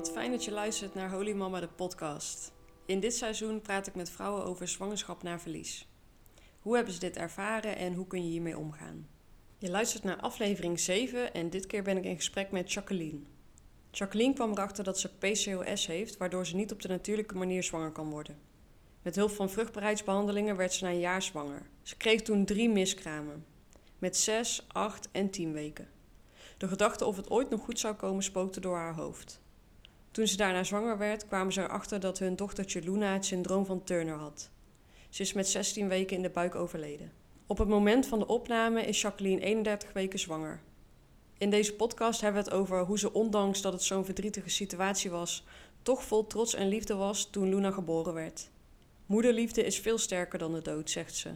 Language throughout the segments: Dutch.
wat fijn dat je luistert naar Holy Mama de podcast. In dit seizoen praat ik met vrouwen over zwangerschap na verlies. Hoe hebben ze dit ervaren en hoe kun je hiermee omgaan? Je luistert naar aflevering 7 en dit keer ben ik in gesprek met Jacqueline. Jacqueline kwam erachter dat ze PCOS heeft, waardoor ze niet op de natuurlijke manier zwanger kan worden. Met hulp van vruchtbaarheidsbehandelingen werd ze na een jaar zwanger. Ze kreeg toen drie miskramen, met 6, 8 en 10 weken. De gedachte of het ooit nog goed zou komen spookte door haar hoofd. Toen ze daarna zwanger werd, kwamen ze erachter dat hun dochtertje Luna het syndroom van Turner had. Ze is met 16 weken in de buik overleden. Op het moment van de opname is Jacqueline 31 weken zwanger. In deze podcast hebben we het over hoe ze, ondanks dat het zo'n verdrietige situatie was, toch vol trots en liefde was toen Luna geboren werd. Moederliefde is veel sterker dan de dood, zegt ze.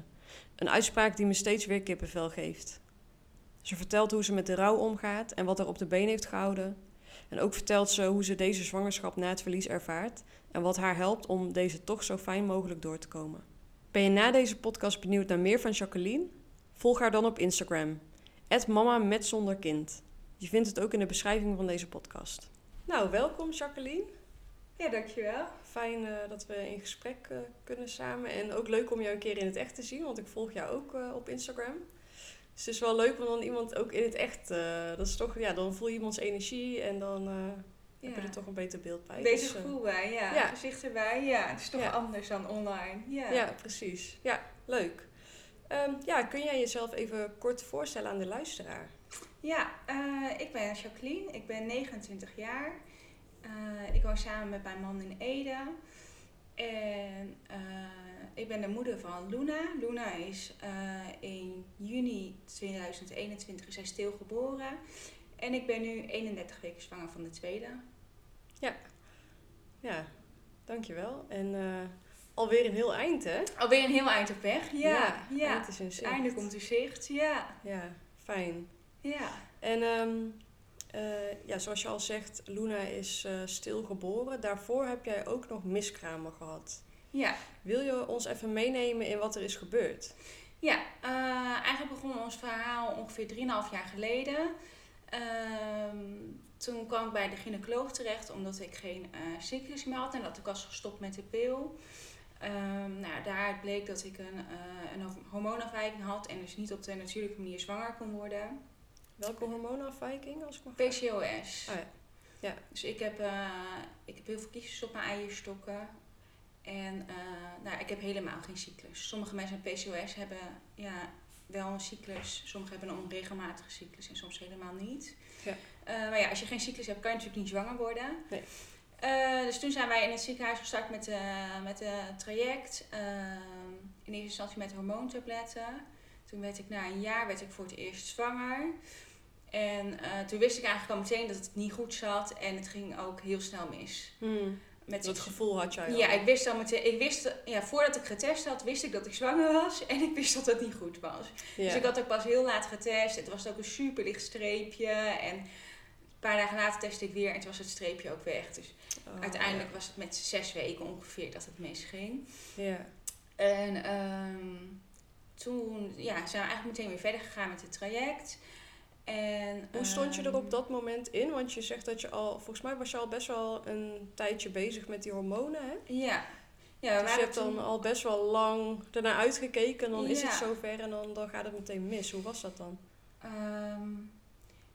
Een uitspraak die me steeds weer kippenvel geeft. Ze vertelt hoe ze met de rouw omgaat en wat er op de been heeft gehouden. En ook vertelt ze hoe ze deze zwangerschap na het verlies ervaart en wat haar helpt om deze toch zo fijn mogelijk door te komen. Ben je na deze podcast benieuwd naar meer van Jacqueline? Volg haar dan op Instagram, mama met zonder kind. Je vindt het ook in de beschrijving van deze podcast. Nou, welkom Jacqueline. Ja, dankjewel. Fijn uh, dat we in gesprek uh, kunnen samen. En ook leuk om jou een keer in het echt te zien, want ik volg jou ook uh, op Instagram. Dus het is wel leuk om dan iemand ook in het echt. Uh, dat is toch, ja, dan voel je iemands energie en dan uh, ja. heb je er toch een beter beeld bij. Beter dus, gevoel bij, ja. ja. Gezicht erbij, ja. Het is toch anders dan online. Ja, ja precies. Ja, leuk. Um, ja, kun jij jezelf even kort voorstellen aan de luisteraar? Ja, uh, ik ben Jacqueline, ik ben 29 jaar. ik woon samen met mijn man in Ede. En ik ben de moeder van Luna. Luna is uh, in juni 2021 is zij stilgeboren. En ik ben nu 31 weken zwanger van de tweede. Ja, ja, dankjewel. En uh, alweer een heel eind, hè? Alweer een heel eind op weg, ja. ja, ja. Het is in zicht. Eindelijk komt er zicht, ja. Ja, fijn. Ja. En um, uh, ja, zoals je al zegt, Luna is stilgeboren. Daarvoor heb jij ook nog miskramen gehad. Ja. Wil je ons even meenemen in wat er is gebeurd? Ja, uh, eigenlijk begon ons verhaal ongeveer 3,5 jaar geleden. Uh, toen kwam ik bij de gynaecoloog terecht omdat ik geen uh, cyclus meer had en dat ik was gestopt met de pil. Um, nou, daaruit bleek dat ik een, uh, een hormoonafwijking had en dus niet op de natuurlijke manier zwanger kon worden. Welke hormoonafwijking? Als ik mag PCOS. Oh, ja. ja. Dus ik heb, ik heb heel veel kiesjes op mijn eierstokken. En uh, nou, ik heb helemaal geen cyclus. Sommige mensen met PCOS hebben ja, wel een cyclus. Sommigen hebben een onregelmatige cyclus en soms helemaal niet. Ja. Uh, maar ja, als je geen cyclus hebt, kan je natuurlijk niet zwanger worden. Nee. Uh, dus toen zijn wij in het ziekenhuis gestart met, uh, met het traject. in eerste instantie met hormoontabletten. Toen werd ik na een jaar werd ik voor het eerst zwanger. En toen wist ik eigenlijk al meteen dat het niet goed zat. En het ging ook heel snel mis. Hmm. Met dat gevoel had jij al? Ja, ik wist al meteen. Ik wist, ja, voordat ik getest had, wist ik dat ik zwanger was. En ik wist dat het niet goed was. Dus ik had ook pas heel laat getest. Het was ook een super licht streepje. En een paar dagen later testte ik weer en toen was het streepje ook weg. Dus oh, uiteindelijk was het met zes weken ongeveer dat het misging. Ja. En um, toen ja, zijn we eigenlijk meteen weer verder gegaan met het traject. En, Hoe stond je er op ehm, dat moment in? Want je zegt dat je al, volgens mij was je al best wel een tijdje bezig met die hormonen, hè? Ja. ja dus je hebt dan al best wel lang ernaar uitgekeken en dan is het zover en dan, dan gaat het meteen mis. Hoe was dat dan? Um,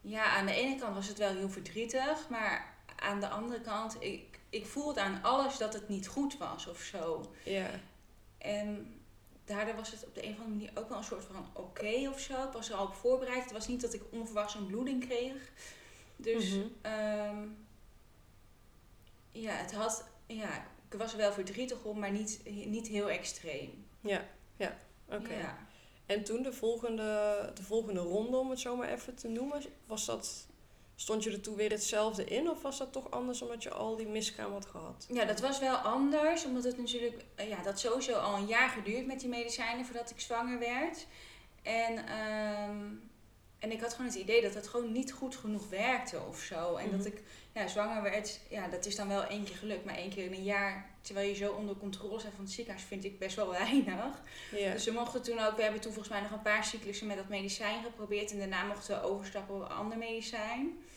ja, aan de ene kant was het wel heel verdrietig, maar aan de andere kant, ik, ik voelde aan alles dat het niet goed was of zo. Ja. En daardoor was het op de een of andere manier ook wel een soort van oké of zo. Ik was er al op voorbereid. Het was niet dat ik onverwachts een bloeding kreeg. Dus mm ja, het had, ja, ik was er wel verdrietig om, maar niet, niet heel extreem. Ja, ja, oké. Ja. En toen de volgende, de volgende ronde, om het zo maar even te noemen, was dat Stond je er toen weer hetzelfde in of was dat toch anders omdat je al die miskraam had gehad? Ja, dat was wel anders. Omdat het natuurlijk, eh, ja, dat sowieso al een jaar geduurd met die medicijnen voordat ik zwanger werd. En, um, en ik had gewoon het idee dat het gewoon niet goed genoeg werkte of zo. En dat mhm. ik ja, zwanger werd, ja, dat is dan wel één keer gelukt. Maar één keer in een jaar, terwijl je zo onder controle bent van het ziekenhuis, vind ik best wel weinig. Ja. Dus we mochten toen ook, we hebben toen volgens mij nog een paar cyclussen met dat medicijn geprobeerd. En daarna mochten we overstappen op een ander medicijn.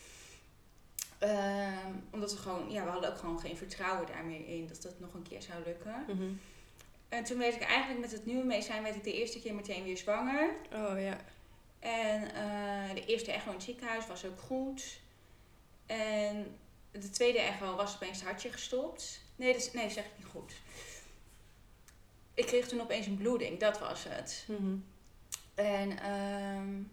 Ehm, omdat we gewoon, ja, we hadden ook gewoon geen vertrouwen daarmee in dat dat nog een keer zou lukken. Mhm. En toen werd ik eigenlijk met het nieuwe medicijn, werd ik de eerste keer meteen weer zwanger. Oh ja. En eh, de eerste echo in het ziekenhuis was ook goed. En de tweede echo was opeens het hartje gestopt. Nee, dat, nee, zeg ik niet goed. Ik kreeg toen opeens een bloeding, dat was het. Mhm. En ehm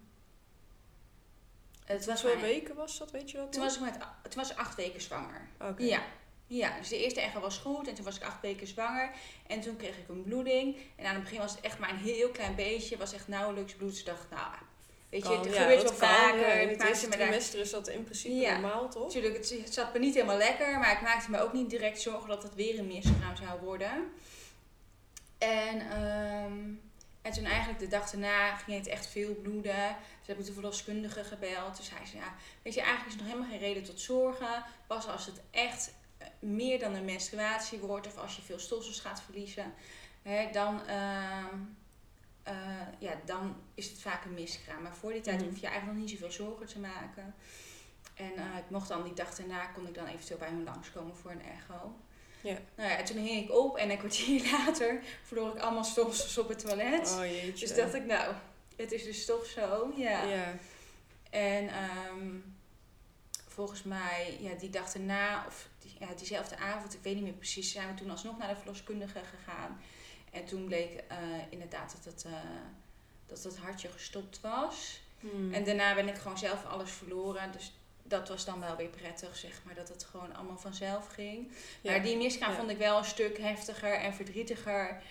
het was Hoeveel weken was dat, weet je dat? Toen was ik met, toen was ik acht weken zwanger. Oké. Ja. Ja, dus de eerste echo was goed en toen was ik acht weken zwanger. En toen kreeg ik een bloeding. En aan het begin was het echt maar een heel klein beetje. Het was echt nauwelijks bloed. Dus dacht, nou, weet je, het ja, gebeurt wel vaker. ja. Het eerste me daar trimester is dat in principe Ja. normaal, toch? Natuurlijk, het, het zat me niet helemaal lekker, maar ik maakte me ook niet direct zorgen dat het weer een miskraam zou worden. En, ehm, en toen eigenlijk de dag daarna ging het echt veel bloeden. Dus heb ik de verloskundige gebeld. Toen zei ze, ja, weet je, eigenlijk is er nog helemaal geen reden tot zorgen. Pas als het echt eh, meer dan een menstruatie wordt of als je veel stolsels gaat verliezen, hè, dan, ehm, eh, ja, dan is het vaak een miskraam. Maar voor die tijd Mhm. hoef je eigenlijk nog niet zoveel zorgen te maken. En eh, ik mocht dan die dag daarna, kon ik dan eventueel bij hun langskomen voor een echo. Ja. Nou ja, toen hing ik op en een kwartier later verloor ik allemaal stolsels op het toilet. Oh jeetje. dus dacht ik, nou, het is dus toch zo. Ja. Ja. En ehm, volgens mij, ja, die dag daarna, of die, ja, diezelfde avond, ik weet niet meer precies, zijn we toen alsnog naar de verloskundige gegaan. En toen bleek eh, inderdaad dat het, eh, dat het hartje gestopt was. Hmm. En daarna ben ik gewoon zelf alles verloren. Dus dat was dan wel weer prettig, zeg maar, dat het gewoon allemaal vanzelf ging. Ja. Maar die miskraam Ja. vond ik wel een stuk heftiger en verdrietiger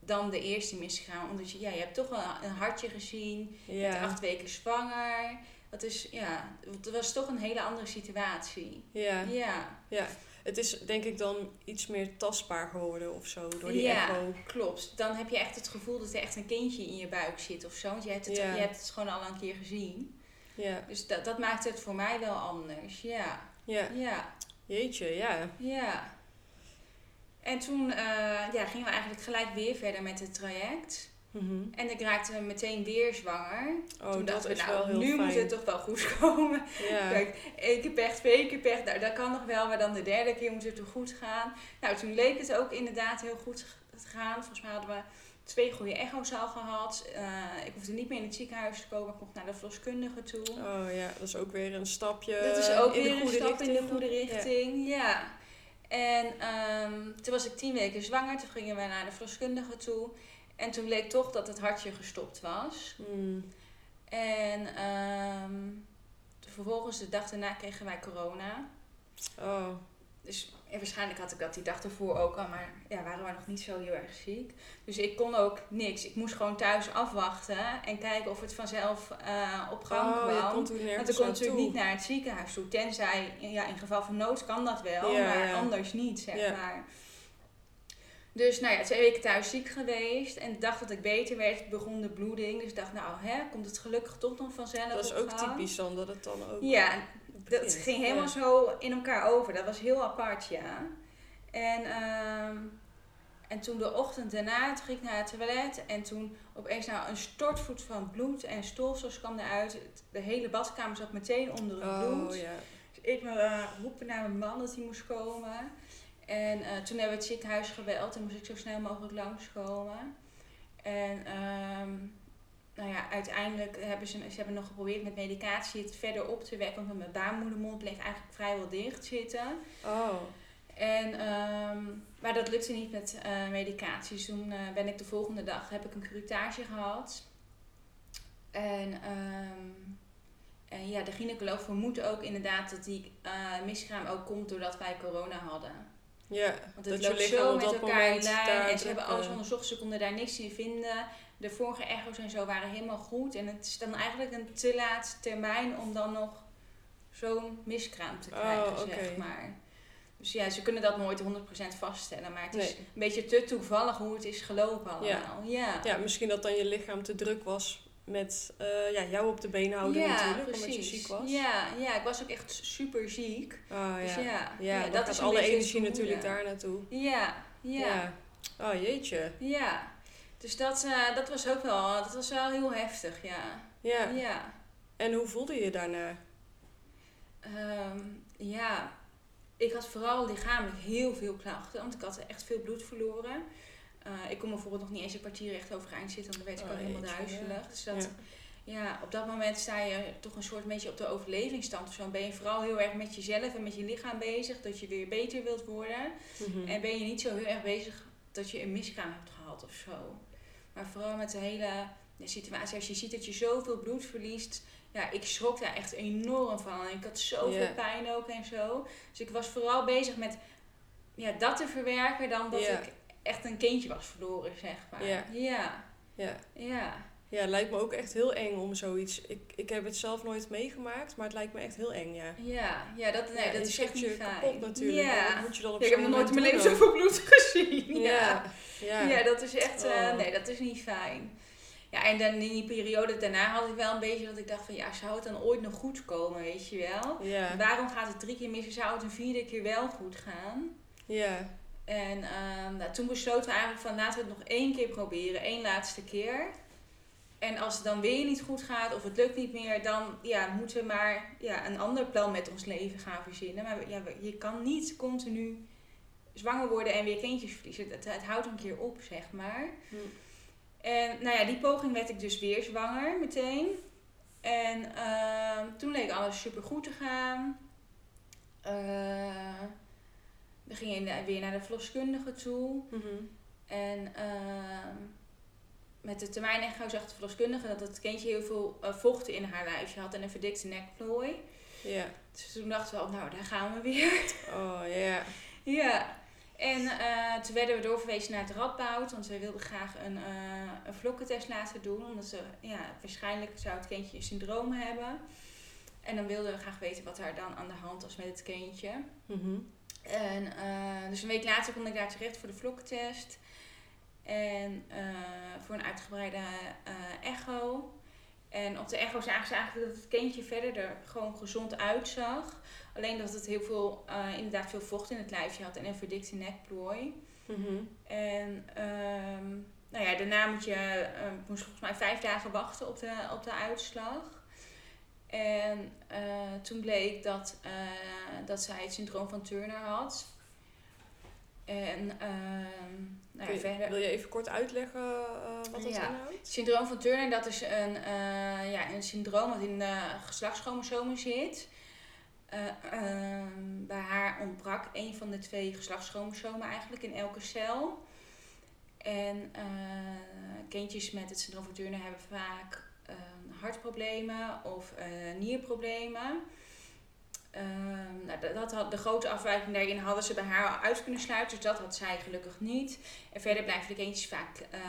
dan de eerste miskraam. Omdat je, ja, je hebt toch wel een hartje gezien. Je bent acht weken zwanger. Dat is, ja, het was toch een hele andere situatie. Ja. Ja, ja. Het is denk ik dan iets meer tastbaar geworden of zo door die Ja. echo. klopt. Dan heb je echt het gevoel dat er echt een kindje in je buik zit of zo. Want je hebt het, Ja. je hebt het gewoon al een keer gezien. Ja. Dus dat, dat maakt het voor mij wel anders. Ja, Ja. ja, Jeetje, ja. ja. En toen eh, ja, gingen we eigenlijk gelijk weer verder met het traject. Mhm. En ik raakte meteen weer zwanger. Oh, toen dat dachten we, is nou, wel heel nu fijn. moet het toch wel goed komen. Ja. Kijk, één keer pech, twee keer pech, nou, dat kan nog wel. Maar dan de derde keer moet het toch goed gaan. Nou, toen leek het ook inderdaad heel goed te gaan. Volgens mij hadden we twee goede echo's al gehad. Eh, ik hoefde niet meer in het ziekenhuis te komen. Ik mocht naar de verloskundige toe. Oh ja, dat is ook weer een stapje dat is ook in weer de goede een stap richting. in de goede richting. Ja. En ehm, toen was ik tien weken zwanger. Toen gingen we naar de verloskundige toe. En toen bleek toch dat het hartje gestopt was. Hmm. En ehm, vervolgens de dag daarna kregen wij corona. Oh, Dus ja, waarschijnlijk had ik dat die dag ervoor ook al, maar ja, waren we nog niet zo heel erg ziek. Dus ik kon ook niks. Ik moest gewoon thuis afwachten en kijken of het vanzelf eh, op gang oh kwam. kon toen Want ik kon natuurlijk niet naar het ziekenhuis toe. Tenzij, ja, in geval van nood kan dat wel, Ja, maar ja. anders niet, zeg Ja. maar. Dus nou ja, twee weken thuis ziek geweest. En de dag dat ik beter werd, begon de bloeding. Dus ik dacht, nou hè, komt het gelukkig toch nog vanzelf Dat is ook gang? typisch dan, dat het dan ook Ja, dat ging helemaal Ja. zo in elkaar over. Dat was heel apart, ja. En, ehm, en toen de ochtend daarna, toen ging ik naar het toilet. En toen opeens nou een stortvoet van bloed en stolsels kwam eruit. De hele badkamer zat meteen onder het bloed. Oh ja. Dus ik uh, roepen naar mijn man dat hij moest komen. En eh, toen hebben we het ziekenhuis gebeld en moest ik zo snel mogelijk langskomen. En ehm, nou ja, uiteindelijk hebben ze, ze hebben nog geprobeerd met medicatie het verder op te wekken. Want mijn baarmoedermond bleef eigenlijk vrijwel dicht zitten. Oh. En, ehm, maar dat lukte niet met eh medicatie. Dus toen eh, ben ik de volgende dag, heb ik een curettage gehad. En, ehm, en ja, de gynaecoloog vermoedt ook inderdaad dat die eh, miskraam ook komt doordat wij corona hadden. Ja, Want dat het je loopt zo met dat elkaar in lijn. En ze hebben alles onderzocht, ze konden daar niks in vinden. De vorige echo's en zo waren helemaal goed. En het is dan eigenlijk een te laat termijn om dan nog zo'n miskraam te Oh, krijgen, zeg maar. Dus ja, ze kunnen dat nooit 100% vaststellen. Maar het is Nee. een beetje te toevallig hoe het is gelopen allemaal. Ja, Ja, misschien dat dan je lichaam te druk was met eh, ja, jou op de been houden natuurlijk, omdat je ziek was. Ja, ja, ik was ook echt super ziek. Oh, Dus ja. ja, Ja, ja, dat is gaat een alle energie natuurlijk daar naartoe. Ja, ja. Oh jeetje. Ja, dus dat, eh, dat was ook wel, dat was wel heel heftig, ja. Ja. Ja. En hoe voelde je daarna? Ehm, ja, ik had vooral lichamelijk heel veel klachten, want ik had echt veel bloed verloren. Uh, ik kon bijvoorbeeld nog niet eens een kwartier recht overeind zitten, want dan werd ik Oh, al helemaal duizelig. Dus dat, Ja. ja, op dat moment sta je toch een soort beetje op de overlevingsstand of zo. Ben je vooral heel erg met jezelf en met je lichaam bezig, dat je weer beter wilt worden. Mhm. En ben je niet zo heel erg bezig dat je een miskraam hebt gehad of zo. Maar vooral met de hele ja, situatie, als je ziet dat je zoveel bloed verliest. Ja, ik schrok daar echt enorm van. En ik had zoveel pijn ook en zo. Dus ik was vooral bezig met ja, dat te verwerken dan dat ik echt een kindje was verloren, zeg maar. Ja. Ja. Ja. Ja. lijkt me ook echt heel eng om zoiets. Ik, ik heb het zelf nooit meegemaakt, maar het lijkt me echt heel eng, ja. Ja, ja, dat, nee, Ja, dat is echt niet fijn. natuurlijk. Ja. maar Wat moet je dan op Ja, ik heb nog nooit in mijn leven zoveel bloed gezien. Ja, Ja, ja. dat is echt, eh, Oh. nee, dat is niet fijn. Ja, en dan in die periode daarna had ik wel een beetje dat ik dacht van, ja, zou het dan ooit nog goed komen, weet je wel? ja. Waarom gaat het drie keer mis en zou het een vierde keer wel goed gaan? ja. En ehm, nou, toen besloten we eigenlijk van, laten we het nog één keer proberen, één laatste keer. En als het dan weer niet goed gaat of het lukt niet meer, dan ja, moeten we maar ja, een ander plan met ons leven gaan verzinnen. Maar ja, je kan niet continu zwanger worden en weer kindjes verliezen. Het, het houdt een keer op, zeg maar. Hm. En nou ja, die poging werd ik dus weer zwanger meteen. En ehm, toen leek alles super goed te gaan. Eh, we gingen weer naar de verloskundige toe. Mhm. En ehm, met de termijn echo zag de verloskundige dat het kindje heel veel eh, vocht in haar lijfje had en een verdikte nekplooi. Ja. Dus toen dachten we, al, nou daar gaan we weer. Oh, ja. ja. En eh, toen werden we doorverwezen naar het Radboud, want we wilden graag een, eh, een vlokkentest laten doen. Omdat ze, ja, waarschijnlijk zou het kindje een syndroom hebben. En dan wilden we graag weten wat daar dan aan de hand was met het kindje. Mhm. En eh, dus een week later kon ik daar terecht voor de vlokkentest. En eh, voor een uitgebreide eh, echo. En op de echo zagen ze eigenlijk dat het kindje verder er gewoon gezond uitzag. Alleen dat het heel veel, eh, inderdaad veel vocht in het lijfje had en een verdikte nekplooi. Mhm. En ehm, nou ja, daarna moet je, moest volgens mij vijf dagen wachten op de, op de uitslag. En toen bleek dat, dat zij het syndroom van Turner had. En ehm, nou ja, verder. Wil je even kort uitleggen eh, wat dat Ja. inhoudt? Syndroom van Turner, dat is een, eh, ja, een syndroom wat in de geslachtschromosomen zit. Eh, ehm, bij haar ontbrak een van de twee geslachtschromosomen eigenlijk in elke cel. En kindjes met het syndroom van Turner hebben vaak eh, hartproblemen of nierproblemen. Ehm, nou, dat- had, de grote afwijking daarin hadden ze bij haar al uit kunnen sluiten, dus dat had zij gelukkig niet. En verder blijven de kindjes vaak eh,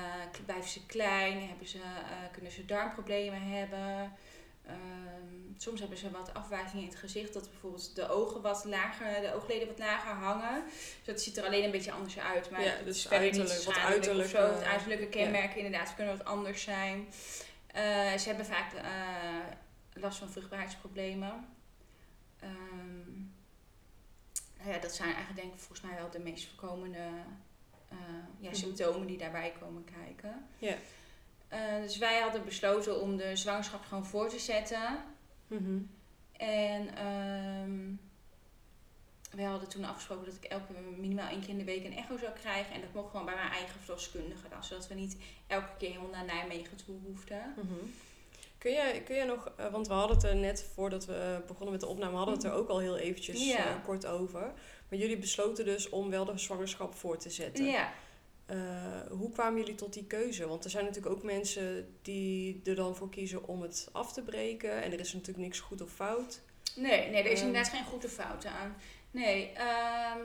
blijven ze klein, hebben ze, eh, kunnen ze darmproblemen hebben. Ehm, soms hebben ze wat afwijkingen in het gezicht, dat bijvoorbeeld de ogen wat lager, de oogleden wat lager hangen. Dus dat ziet er alleen een beetje anders uit. Maar Ja, het dus niet uiterlijk, wat uiterlijke- zo. Het uiterlijke kenmerken inderdaad kunnen wat anders zijn. Eh, ze hebben vaak last van vruchtbaarheidsproblemen. Ehm, nou ja, dat zijn eigenlijk denk ik volgens mij wel de meest voorkomende eh, ja, Mhm. symptomen die daarbij komen kijken. Ja. Eh, dus wij hadden besloten om de zwangerschap gewoon voor te zetten. Mhm. En ehm wij hadden toen afgesproken dat ik elke minimaal één keer in de week een echo zou krijgen. En dat mocht gewoon bij mijn eigen verloskundige dan. Zodat we niet elke keer helemaal naar Nijmegen toe hoefden. Mhm. Kun jij, kun jij nog, eh, want we hadden het er net voordat we eh, begonnen met de opname, hadden we het er ook al heel eventjes Ja. eh, kort over. Maar jullie besloten dus om wel de zwangerschap voor te zetten. Ja. Hoe kwamen jullie tot die keuze? Want er zijn natuurlijk ook mensen die er dan voor kiezen om het af te breken. En er is natuurlijk niks goed of fout. Nee, nee, er is Ehm. inderdaad geen goede fout aan. Nee, ehm,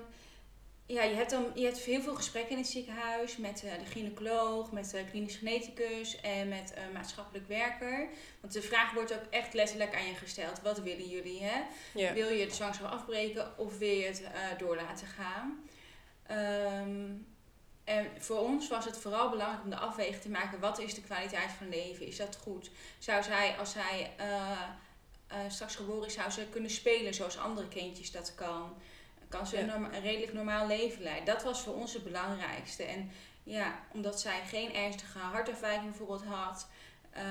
ja, je hebt, dan, je hebt heel veel gesprekken in het ziekenhuis met eh, de gynaecoloog, met de klinisch geneticus en met een maatschappelijk werker. Want de vraag wordt ook echt letterlijk aan je gesteld. Wat willen jullie? Hè? Wil je de zwangerschap afbreken of wil je het eh, door laten gaan? Ehm, en voor ons was het vooral belangrijk om de afweging te maken. Wat is de kwaliteit van leven? Is dat goed? Zou zij, als zij eh, eh, straks geboren is, zou ze kunnen spelen zoals andere kindjes dat kan? Kan ze Ja. een, norma- een redelijk normaal leven leiden? Dat was voor ons het belangrijkste. En ja, omdat zij geen ernstige hartafwijking bijvoorbeeld had... eh,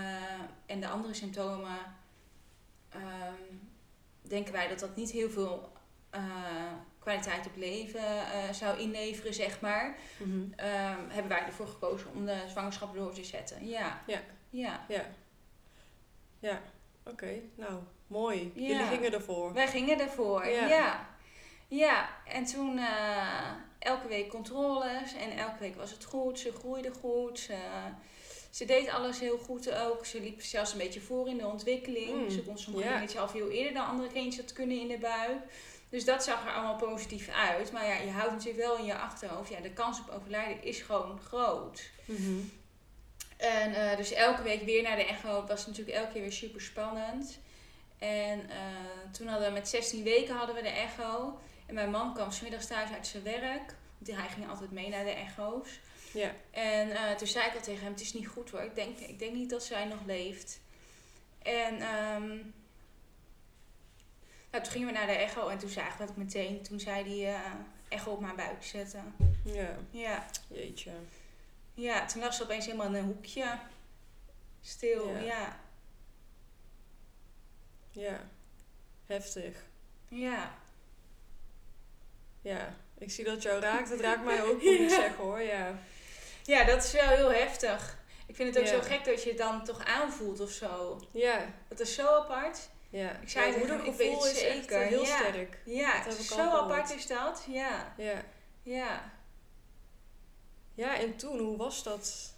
en de andere symptomen... ehm, denken wij dat dat niet heel veel eh, kwaliteit op leven eh, zou inleveren, zeg maar, Mhm. ehm, hebben wij ervoor gekozen om de zwangerschap door te zetten. Ja. Ja. Ja. Ja. Ja, oké. Nou, mooi. Ja. Jullie gingen ervoor. Wij gingen ervoor. Ja. Ja. Ja. en toen eh, elke week controles en elke week was het goed. Ze groeide goed. Ze, ze deed alles heel goed ook. Ze liep zelfs een beetje voor in de ontwikkeling. Mm, Ze kon sommige ja. dingetjes al veel eerder dan andere kindjes dat kunnen in de buik. Dus dat zag er allemaal positief uit. Maar ja, je houdt natuurlijk wel in je achterhoofd. Ja, de kans op overlijden is gewoon groot. Mhm. En eh, dus elke week weer naar de echo was natuurlijk elke keer weer super spannend. En eh, toen hadden we met 16 weken hadden we de echo. En mijn man kwam smiddags thuis uit zijn werk. Want hij ging altijd mee naar de echo's. Ja. En eh, toen zei ik al tegen hem, het is niet goed hoor. Ik denk, ik denk niet dat zij nog leeft. En ehm, nou, toen gingen we naar de echo en toen zagen we het meteen. Toen zei hij eh, echo op mijn buik zetten. Ja, Ja. jeetje. Ja, toen lag ze opeens helemaal in een hoekje. Stil, Ja. ja. Ja. Heftig. Ja. Ja. Ik zie dat jou raakt. Het raakt mij ook, moet ik Ja. zeggen hoor. Ja. Ja, dat is wel heel heftig. Ik vind het ook Ja. zo gek dat je het dan toch aanvoelt of zo. Ja. Dat is zo apart. Ja. Ik zei Ja, ik moedergevoel is het echt eh, heel Ja. sterk. Ja, Dat zo apart is dat. Ja. Ja. Ja. Ja, en toen, hoe was dat?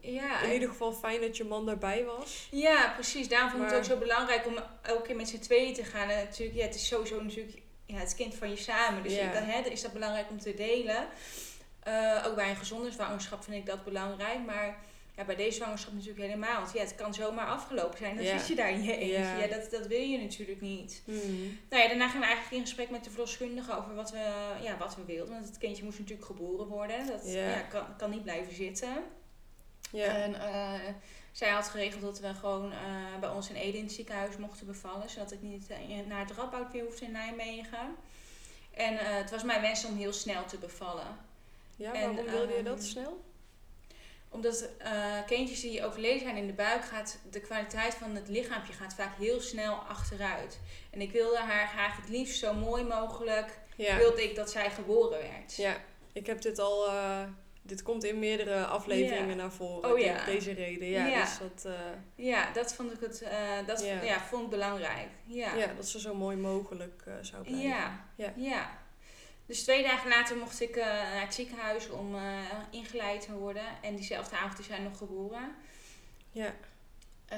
Ja. In ieder geval fijn dat je man daarbij was. Ja, precies. Daarom vond ik het ook zo belangrijk om elke keer met z'n tweeën te gaan. En natuurlijk, ja, het is sowieso natuurlijk ja, het kind van je samen. Dus Ja. hè, is dat belangrijk om te delen. Eh, ook bij een gezonde zwangerschap vind ik dat belangrijk. Maar ja, bij deze zwangerschap natuurlijk helemaal. Want ja, het kan zomaar afgelopen zijn. Dan zit je daar in je eentje. Ja. Ja. dat, dat wil je natuurlijk niet. Mhm. Nou ja, daarna gingen we eigenlijk in gesprek met de verloskundige over wat we, ja, wat we wilden. Want het kindje moest natuurlijk geboren worden. Dat Ja. ja. kan, kan niet blijven zitten. Ja. En eh, zij had geregeld dat we gewoon eh, bij ons in Ede in het ziekenhuis mochten bevallen. Zodat ik niet eh, naar het Radboud weer hoefde in Nijmegen. En eh, het was mijn wens om heel snel te bevallen. ja, en, waarom wilde je dat ehm, snel? Omdat kindjes die overleden zijn in de buik, gaat de kwaliteit van het lichaampje gaat vaak heel snel achteruit. En ik wilde haar graag het liefst zo mooi mogelijk, Ja. wilde ik dat zij geboren werd. Ja, ik heb dit al. Dit komt in meerdere afleveringen naar voren. Oh ja. Deze reden. Ja, Ja. dus dat, eh, Ja, dat vond ik het, eh, dat Ja. ja. vond ik belangrijk. Ja. ja. dat ze zo mooi mogelijk eh, zou blijven. Ja, Ja. ja. Dus twee dagen later mocht ik naar het ziekenhuis om ingeleid te worden. En diezelfde avond is hij nog geboren. Ja.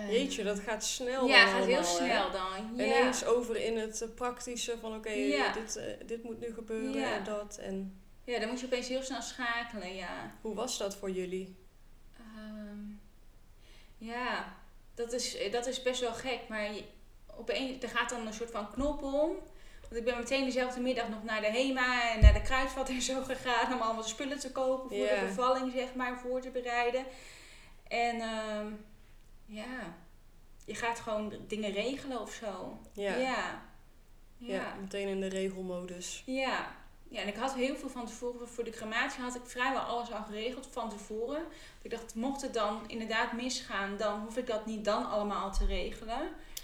Jeetje, dat gaat snel. Ja, dan gaat heel hè? snel dan. Ja. Ineens over in het praktische van oké, Ja. dit, dit moet nu gebeuren en dat. En ja, dan moet je opeens heel snel schakelen, ja. hoe was dat voor jullie? Ehm, ja, dat is, dat is best wel gek. Maar je- opeens, er gaat dan een soort van knop om. Want ik ben meteen dezelfde middag nog naar de HEMA en naar de kruidvat en zo gegaan. Om allemaal spullen te kopen voor de bevalling, zeg maar, voor te bereiden. En ehm, ja, je gaat gewoon dingen regelen of zo. Ja. Ja. Ja, Ja. meteen in de regelmodus. Ja. Ja, en ik had heel veel van tevoren. Voor de crematie had ik vrijwel alles al geregeld van tevoren. Ik dacht, mocht het dan inderdaad misgaan, dan hoef ik dat niet dan allemaal te regelen.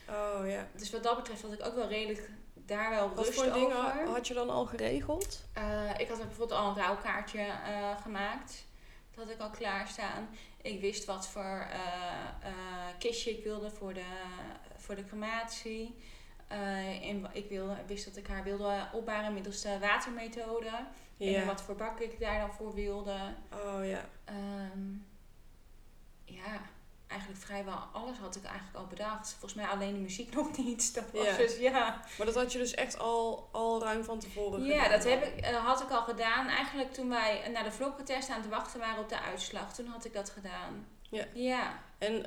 Oh ja. Dus wat dat betreft had ik ook wel redelijk daar wel Wat rust voor dingen over. had je dan al geregeld? Eh, ik had bijvoorbeeld al een rouwkaartje eh, gemaakt. Dat had ik al klaarstaan. Ik wist wat voor eh, kistje ik wilde voor de, voor de crematie. Eh, en ik wilde, wist dat ik haar wilde opbaren middels de watermethode. En wat voor bak ik daar dan voor wilde. Oh ja. Ehm, ja, eigenlijk vrijwel alles had ik eigenlijk al bedacht. Volgens mij alleen de muziek nog niet. Dat was Ja. dus, ja. Maar dat had je dus echt al, al ruim van tevoren Ja, gedaan dat heb ik, eh, had ik al gedaan. Eigenlijk toen wij naar de vlokkentest aan het wachten waren op de uitslag. Toen had ik dat gedaan. Ja. Ja. En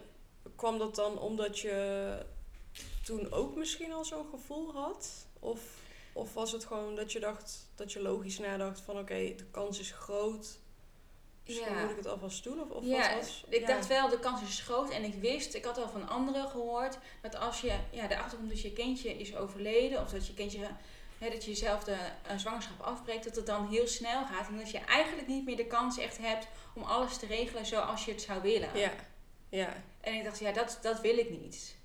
kwam dat dan omdat je toen ook misschien al zo'n gevoel had? Of, of was het gewoon dat je dacht, dat je logisch nadacht van oké, de kans is groot. Misschien Ja. moet ik het alvast doen? Of, of ja, wat was? ik ja. dacht wel, de kans is groot. En ik wist, ik had al van anderen gehoord, dat als je, ja, de achtergrond dat je kindje is overleden, of dat je kindje, hè, dat je zelf de eh, zwangerschap afbreekt, dat het dan heel snel gaat. En dat je eigenlijk niet meer de kans echt hebt om alles te regelen zoals je het zou willen. Ja, ja, En ik dacht, ja, dat, dat wil ik niet.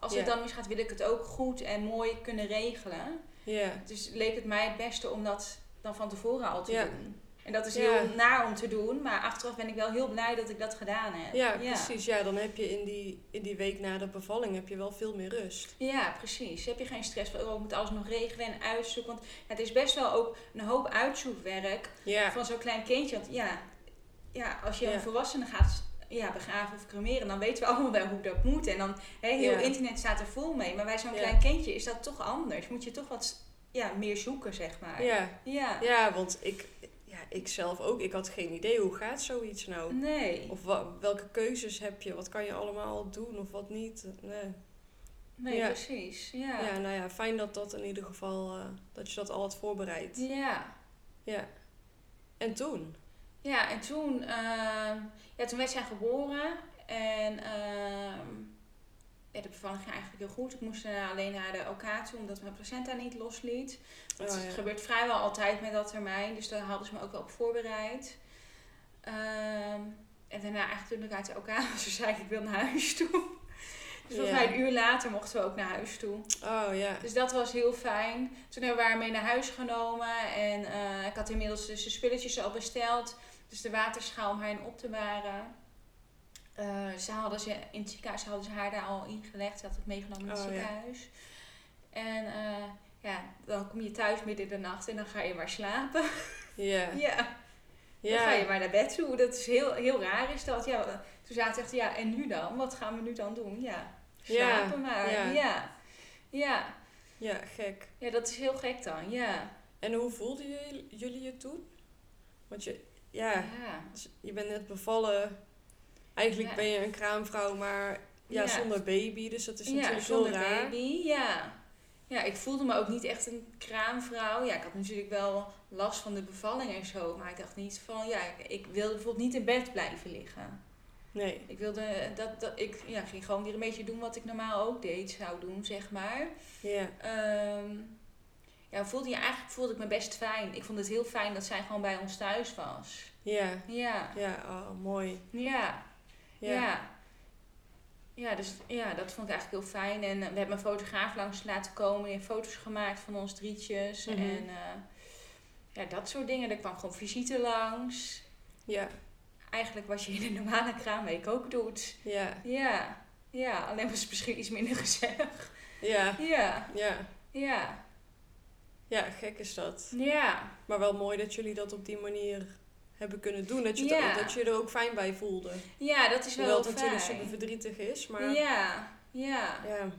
Als het dan misgaat, wil ik het ook goed en mooi kunnen regelen. Ja. Dus leek het mij het beste om dat dan van tevoren al te doen. En dat is Ja. heel naar om te doen, maar achteraf ben ik wel heel blij dat ik dat gedaan heb. Ja, precies. Ja, dan heb je in die, in die week na de bevalling heb je wel veel meer rust. Ja, precies. Heb je geen stress van, oh, ik moet alles nog regelen en uitzoeken. Want het is best wel ook een hoop uitzoekwerk Ja. van zo'n klein kindje. Want ja, ja als je een volwassene gaat ja, begraven of cremeren, dan weten we allemaal wel hoe dat moet. En dan, heel Ja. internet staat er vol mee. Maar bij zo'n Ja. klein kindje is dat toch anders. Moet je toch wat ja, meer zoeken, zeg maar. Ja. Ja. ja, want ik, ja, ik zelf ook. Ik had geen idee hoe gaat zoiets nou. Nee. Of welke keuzes heb je? Wat kan je allemaal doen of wat niet? Nee. Nee, Ja. precies. Ja. Ja, nou ja, fijn dat dat in ieder geval, eh, dat je dat al had voorbereid. Ja. Ja. En toen? Ja, en toen, ehm, ja, toen werd zij geboren. En ehm, ja, de bevalling ging eigenlijk heel goed. Ik moest daarna alleen naar de OK toe, omdat mijn placenta niet losliet. Dat Oh, ja. gebeurt vrijwel altijd met dat termijn. Dus daar hadden ze me ook wel op voorbereid. Ehm, en daarna eigenlijk toen ik uit de OK was, zei ik, ik wil naar huis toe. Dus volgens mij een uur later mochten we ook naar huis toe. Oh ja. Dus dat was heel fijn. Toen hebben we haar mee naar huis genomen. En eh, ik had inmiddels dus de spulletjes al besteld. Dus de waterschaal om haar in op te baren. Eh, ze hadden ze in het ziekenhuis hadden ze haar daar al ingelegd. Ze had het meegenomen in het Oh, ja. ziekenhuis. En eh, ja, dan kom je thuis midden in de nacht en dan ga je maar slapen. Ja. ja, dan ga je maar naar bed toe. Dat is heel, heel raar is dat. Ja, toen zaten echt, ja, en nu dan? Wat gaan we nu dan doen? Ja, Ja, slapen maar. ja. ja. ja. Ja, gek. Ja, dat is heel gek dan, ja. En hoe voelden jullie, jullie je toen? Want je, ja, Ja, dus je bent net bevallen. Eigenlijk Ja. ben je een kraamvrouw, maar ja, zonder baby. Dus dat is natuurlijk zonder heel raar. baby, ja. Ja, ik voelde me ook niet echt een kraamvrouw. Ja, ik had natuurlijk wel last van de bevalling en zo. Maar ik dacht niet van, ja, ik, wilde bijvoorbeeld niet in bed blijven liggen. Nee. Ik wilde, dat, dat, ik ja, ging gewoon weer een beetje doen wat ik normaal ook deed, zou doen, zeg maar. Ja. Ehm, ja, voelde je, eigenlijk voelde ik me best fijn. Ik vond het heel fijn dat zij gewoon bij ons thuis was. Ja. Ja, Ja, oh, mooi. ja. Ja. Ja. ja. dus ja, dat vond ik eigenlijk heel fijn. En eh, we hebben een fotograaf langs laten komen. Die heeft foto's gemaakt van ons drietjes. Mhm. En eh, ja, dat soort dingen. Er kwam gewoon visite langs. Ja. Eigenlijk wat je in een normale kraamweek ook doet. Ja. Ja, ja. Alleen was het misschien iets minder gezellig. Ja. Ja, Ja. ja, Ja, gek is dat. ja. Maar wel mooi dat jullie dat op die manier hebben kunnen doen. Dat je, Ja. ook- dat je er ook fijn bij voelde. Ja, dat is wel Hoewel het natuurlijk super verdrietig is, maar... Ja, ja. Ja.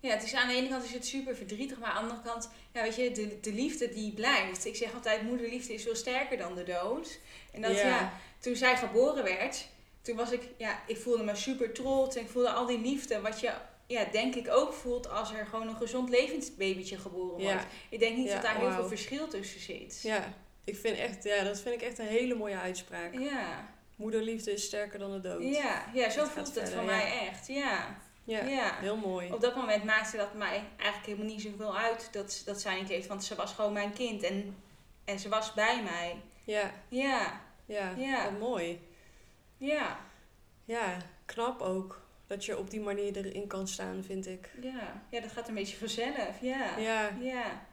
Ja, het is aan de ene kant is het super verdrietig, maar aan de andere kant, ja, weet je, de, de liefde die blijft. Ik zeg altijd, moederliefde is veel sterker dan de dood. En dat, Ja. ja, toen zij geboren werd, toen was ik, ja, ik voelde me super trots en ik voelde al die liefde, wat je, ja, denk ik ook voelt als er gewoon een gezond levend babytje geboren wordt. Ik denk niet dat daar heel veel verschil tussen zit. Ja. Ik vind echt, ja, dat vind ik echt een hele mooie uitspraak. Ja, Moederliefde is sterker dan de dood. ja, ja zo voelt het verder, voor mij echt, ja. Ja, ja. heel mooi. Op dat moment maakte dat mij eigenlijk helemaal niet zoveel uit dat, dat zij niet leeft. Want ze was gewoon mijn kind en, en ze was bij mij. Ja, Ja, ja, Ja. mooi. ja, Ja, knap ook. Dat je op die manier erin kan staan, vind ik. ja. Ja, dat gaat een beetje vanzelf. Ja, Ja, ja,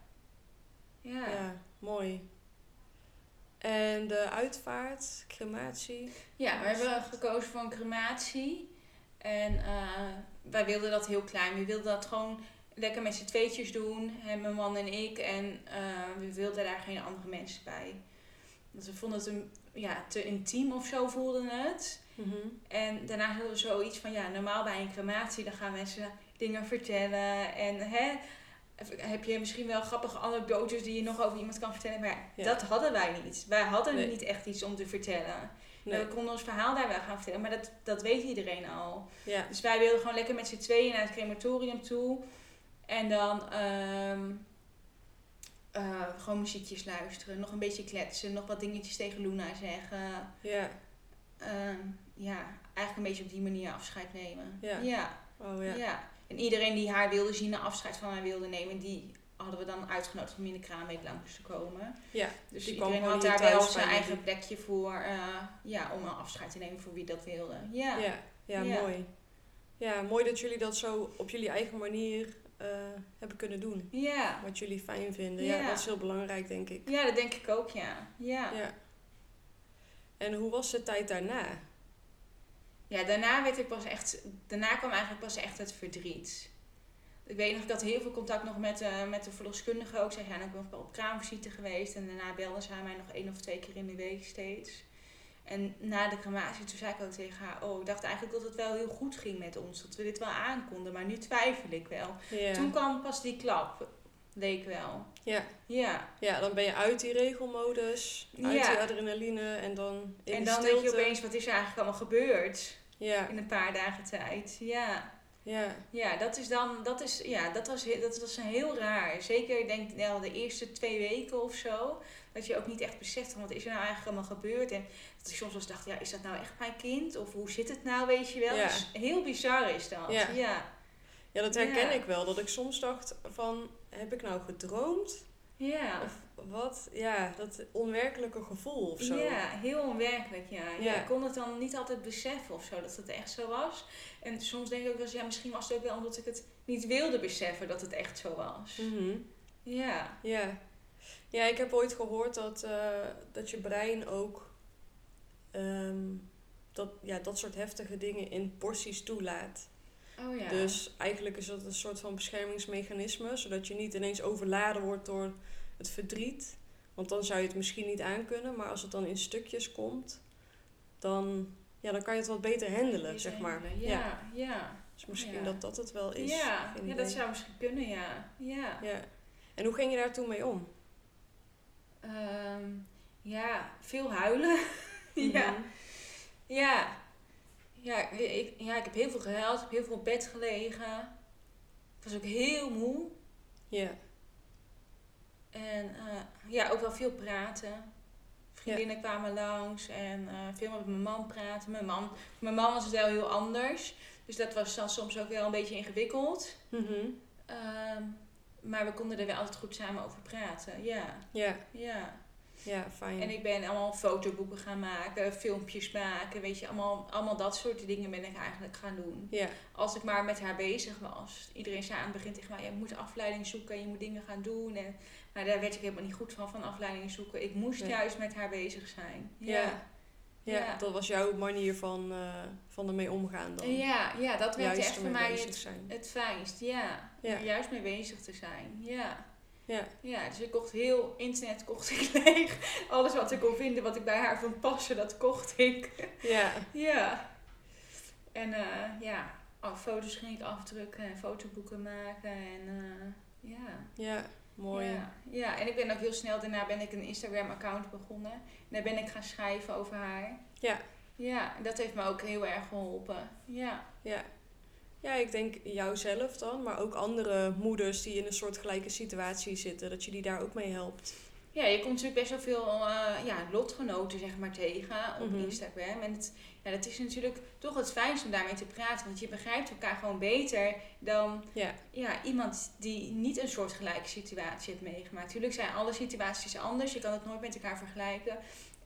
ja. ja, mooi. En de uitvaart, crematie. Ja, we hebben gekozen voor een crematie. En eh, wij wilden dat heel klein. We wilden dat gewoon lekker met z'n tweetjes doen. Hè, mijn man en ik. En eh, we wilden daar geen andere mensen bij. Want we vonden het een, ja, te intiem of zo voelden het. Mhm. En daarna hadden we zoiets van, ja, normaal bij een crematie, dan gaan mensen dingen vertellen. En hè, heb je misschien wel grappige anekdotes die je nog over iemand kan vertellen. Maar Ja. dat hadden wij niet. Wij hadden Nee. niet echt iets om te vertellen. Nee. We konden ons verhaal daar wel gaan vertellen, maar dat, dat weet iedereen al. Ja, Dus wij wilden gewoon lekker met z'n tweeën naar het crematorium toe. En dan ehm, eh, gewoon muziekjes luisteren. Nog een beetje kletsen. Nog wat dingetjes tegen Luna zeggen. ja, Ehm, ja, eigenlijk een beetje op die manier afscheid nemen. Ja. Ja. oh ja. ja. En iedereen die haar wilde zien en afscheid van haar wilde nemen, die hadden we dan uitgenodigd om in de kraamweek langs te komen. Ja, Dus die iedereen had daar wel zijn eigen plekje voor, eh, ja, om een afscheid te nemen voor wie dat wilde. Ja. Ja, ja, Ja. mooi. Ja, mooi dat jullie dat zo op jullie eigen manier eh, hebben kunnen doen. Ja. Wat jullie fijn vinden. Ja. Ja. dat is heel belangrijk, denk ik. Ja, dat denk ik ook, ja. Ja. Ja. En hoe was de tijd daarna? Ja, daarna werd ik pas echt, daarna kwam eigenlijk pas echt het verdriet. Ik weet nog, ik had heel veel contact nog met, eh, met de verloskundige ook. Zij zijn ook nog wel op kraamvisite geweest. En daarna belden ze mij nog één of twee keer in de week steeds. En na de crematie, toen zei ik ook tegen haar... Oh, ik dacht eigenlijk dat het wel heel goed ging met ons. Dat we dit wel aankonden. Maar nu twijfel ik wel. Ja. Toen kwam pas die klap. Leek wel. Ja. Ja. ja, dan ben je uit die regelmodus, uit Ja. die adrenaline en dan in en dan stilte. denk je opeens, wat is er eigenlijk allemaal gebeurd? Ja, In een paar dagen tijd. Ja. ja, Ja, dat is dan, dat is, ja, dat was, dat was heel raar. Zeker, ik denk wel de eerste twee weken of zo. Dat je ook niet echt beseft van wat is er nou eigenlijk allemaal gebeurd. En dat ik soms wel eens dacht, ja, is dat nou echt mijn kind? Of hoe zit het nou, weet je wel? Ja. Dus heel bizar is dat. Ja. Ja. ja, dat herken ik wel. Dat ik soms dacht van, heb ik nou gedroomd? Ja. Of wat? Ja, dat onwerkelijke gevoel of zo. Ja, heel onwerkelijk, ja. ja. Ja. Ik kon het dan niet altijd beseffen of zo, dat het echt zo was. En soms denk ik ook wel eens, ja, misschien was het ook wel omdat ik het niet wilde beseffen dat het echt zo was. Mhm. Ja. Ja. Ja, ik heb ooit gehoord dat, eh, dat je brein ook ehm, dat, ja, dat soort heftige dingen in porties toelaat. Oh ja. Dus eigenlijk is dat een soort van beschermingsmechanisme, zodat je niet ineens overladen wordt door het verdriet. Want dan zou je het misschien niet aankunnen, maar als het dan in stukjes komt, dan, ja, dan kan je het wat beter handelen, zeg maar. handelen. Ja, ja. Dus misschien Ja. dat dat het wel is. Ja, ja, dat zou misschien kunnen, ja. Ja. Ja. En hoe ging je daar toen mee om? Ehm, ja, veel huilen. ja. Mhm. Ja. Ja ik, ja, ik heb heel veel gehuild. Ik heb heel veel op bed gelegen. Ik was ook heel moe. Ja. En eh, ja, ook wel veel praten. Vriendinnen kwamen langs en eh, veel met mijn man praten. Mijn man, mijn man was het wel heel anders. Dus dat was dan soms ook wel een beetje ingewikkeld. Mhm. Ehm, maar we konden er wel altijd goed samen over praten. Ja, Ja, ja. Ja, fijn. En ik ben allemaal fotoboeken gaan maken, filmpjes maken, weet je, allemaal, allemaal dat soort dingen ben ik eigenlijk gaan doen. Ja, Als ik maar met haar bezig was. Iedereen zei aan het begin tegen mij, je moet afleiding zoeken, je moet dingen gaan doen. En, maar daar werd ik helemaal niet goed van, van afleiding zoeken. Ik moest Nee. juist met haar bezig zijn. Ja. Ja, ja, Ja. dat was jouw manier van, eh, van ermee omgaan dan. ja, ja dat werd echt voor mij het, het fijnst. Ja. Ja. juist mee bezig te zijn. Ja. Ja, Ja, dus ik kocht heel internet kocht ik leeg. Alles wat ik kon vinden wat ik bij haar vond passen, dat kocht ik. ja, Ja. En eh, ja, oh, foto's ging ik afdrukken en fotoboeken maken. En eh, ja. ja, mooi. Ja, ja, en ik ben ook heel snel daarna ben ik een Instagram account begonnen. En daar ben ik gaan schrijven over haar. Ja. Ja, en dat heeft me ook heel erg geholpen. Ja. Ja. Ja, ik denk jouzelf dan, maar ook andere moeders die in een soort gelijke situatie zitten, dat je die daar ook mee helpt. Ja, je komt natuurlijk best wel veel eh, ja, lotgenoten zeg maar, tegen op Mhm. Instagram. En het, ja, dat is natuurlijk toch het fijnst om daarmee te praten. Want je begrijpt elkaar gewoon beter dan Ja, ja, iemand die niet een soortgelijke situatie heeft meegemaakt. Tuurlijk zijn alle situaties anders. Je kan het nooit met elkaar vergelijken.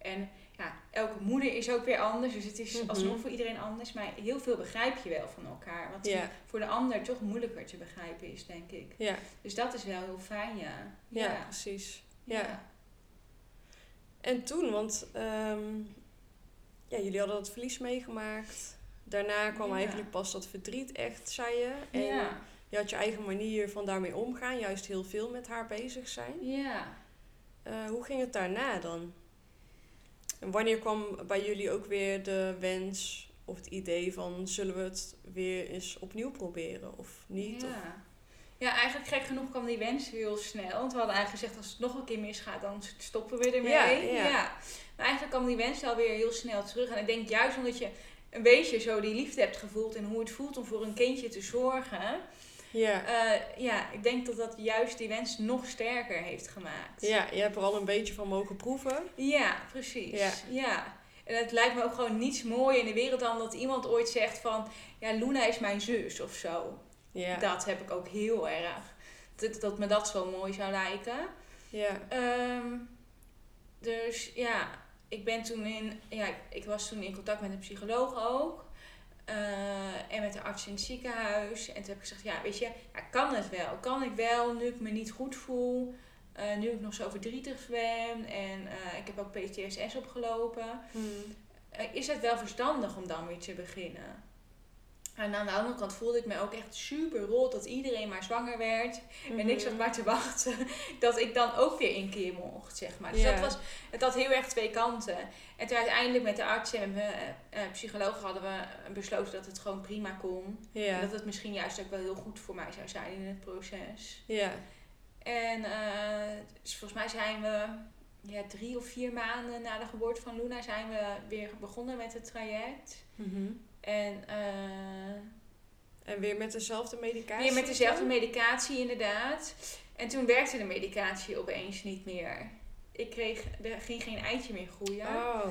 En ja, elke moeder is ook weer anders. Dus het is Mhm. alsnog voor iedereen anders. Maar heel veel begrijp je wel van elkaar. Wat Ja. voor de ander toch moeilijker te begrijpen is, denk ik. ja, Dus dat is wel heel fijn, ja. ja, precies. Ja. ja. En toen, want ehm, ja, jullie hadden dat verlies meegemaakt. Daarna kwam eigenlijk pas dat verdriet echt, zei je. En ja. je had je eigen manier van daarmee omgaan, juist heel veel met haar bezig zijn. ja. Eh, hoe ging het daarna dan? En wanneer kwam bij jullie ook weer de wens of het idee van zullen we het weer eens opnieuw proberen of niet? Of, Ja. ja, eigenlijk gek genoeg kwam die wens heel snel. Want we hadden eigenlijk gezegd, als het nog een keer misgaat, dan stoppen we ermee. Ja, ja. Maar eigenlijk kwam die wens alweer heel snel terug. En ik denk juist omdat je een beetje zo die liefde hebt gevoeld en hoe het voelt om voor een kindje te zorgen. Ja. eh, ja, ik denk dat dat juist die wens nog sterker heeft gemaakt. ja, je hebt er al een beetje van mogen proeven. Ja, precies. Ja. Ja. En het lijkt me ook gewoon niets mooier in de wereld dan dat iemand ooit zegt van... Ja, Luna is mijn zus of zo. Ja, Dat heb ik ook heel erg. Dat, dat me dat zo mooi zou lijken. ja, Ehm, dus ja, ik ben toen in... Ja, ik was toen in contact met een psycholoog ook. Eh, en met de arts in het ziekenhuis. En toen heb ik gezegd, ja, weet je, ja, kan het wel? Kan ik wel, nu ik me niet goed voel, eh, nu ik nog zo verdrietig ben en eh, ik heb ook PTSS opgelopen. Hmm. Is het wel verstandig om dan weer te beginnen? En aan de andere kant voelde ik me ook echt super rot dat iedereen maar zwanger werd. En ik zat maar te wachten dat ik dan ook weer een keer mocht, zeg maar. Dus dat was, het had heel erg twee kanten. En toen uiteindelijk met de arts en mijn eh, eh, psycholoog hadden we besloten dat het gewoon prima kon. En dat het misschien juist ook wel heel goed voor mij zou zijn in het proces. Ja. En eh, dus volgens mij zijn we ja, drie of vier maanden na de geboorte van Luna zijn we weer begonnen met het traject. Mhm. En eh, En weer met dezelfde medicatie? weer met dezelfde medicatie inderdaad. En toen werkte de medicatie opeens niet meer. Ik kreeg, er ging geen eitje meer groeien. Oh.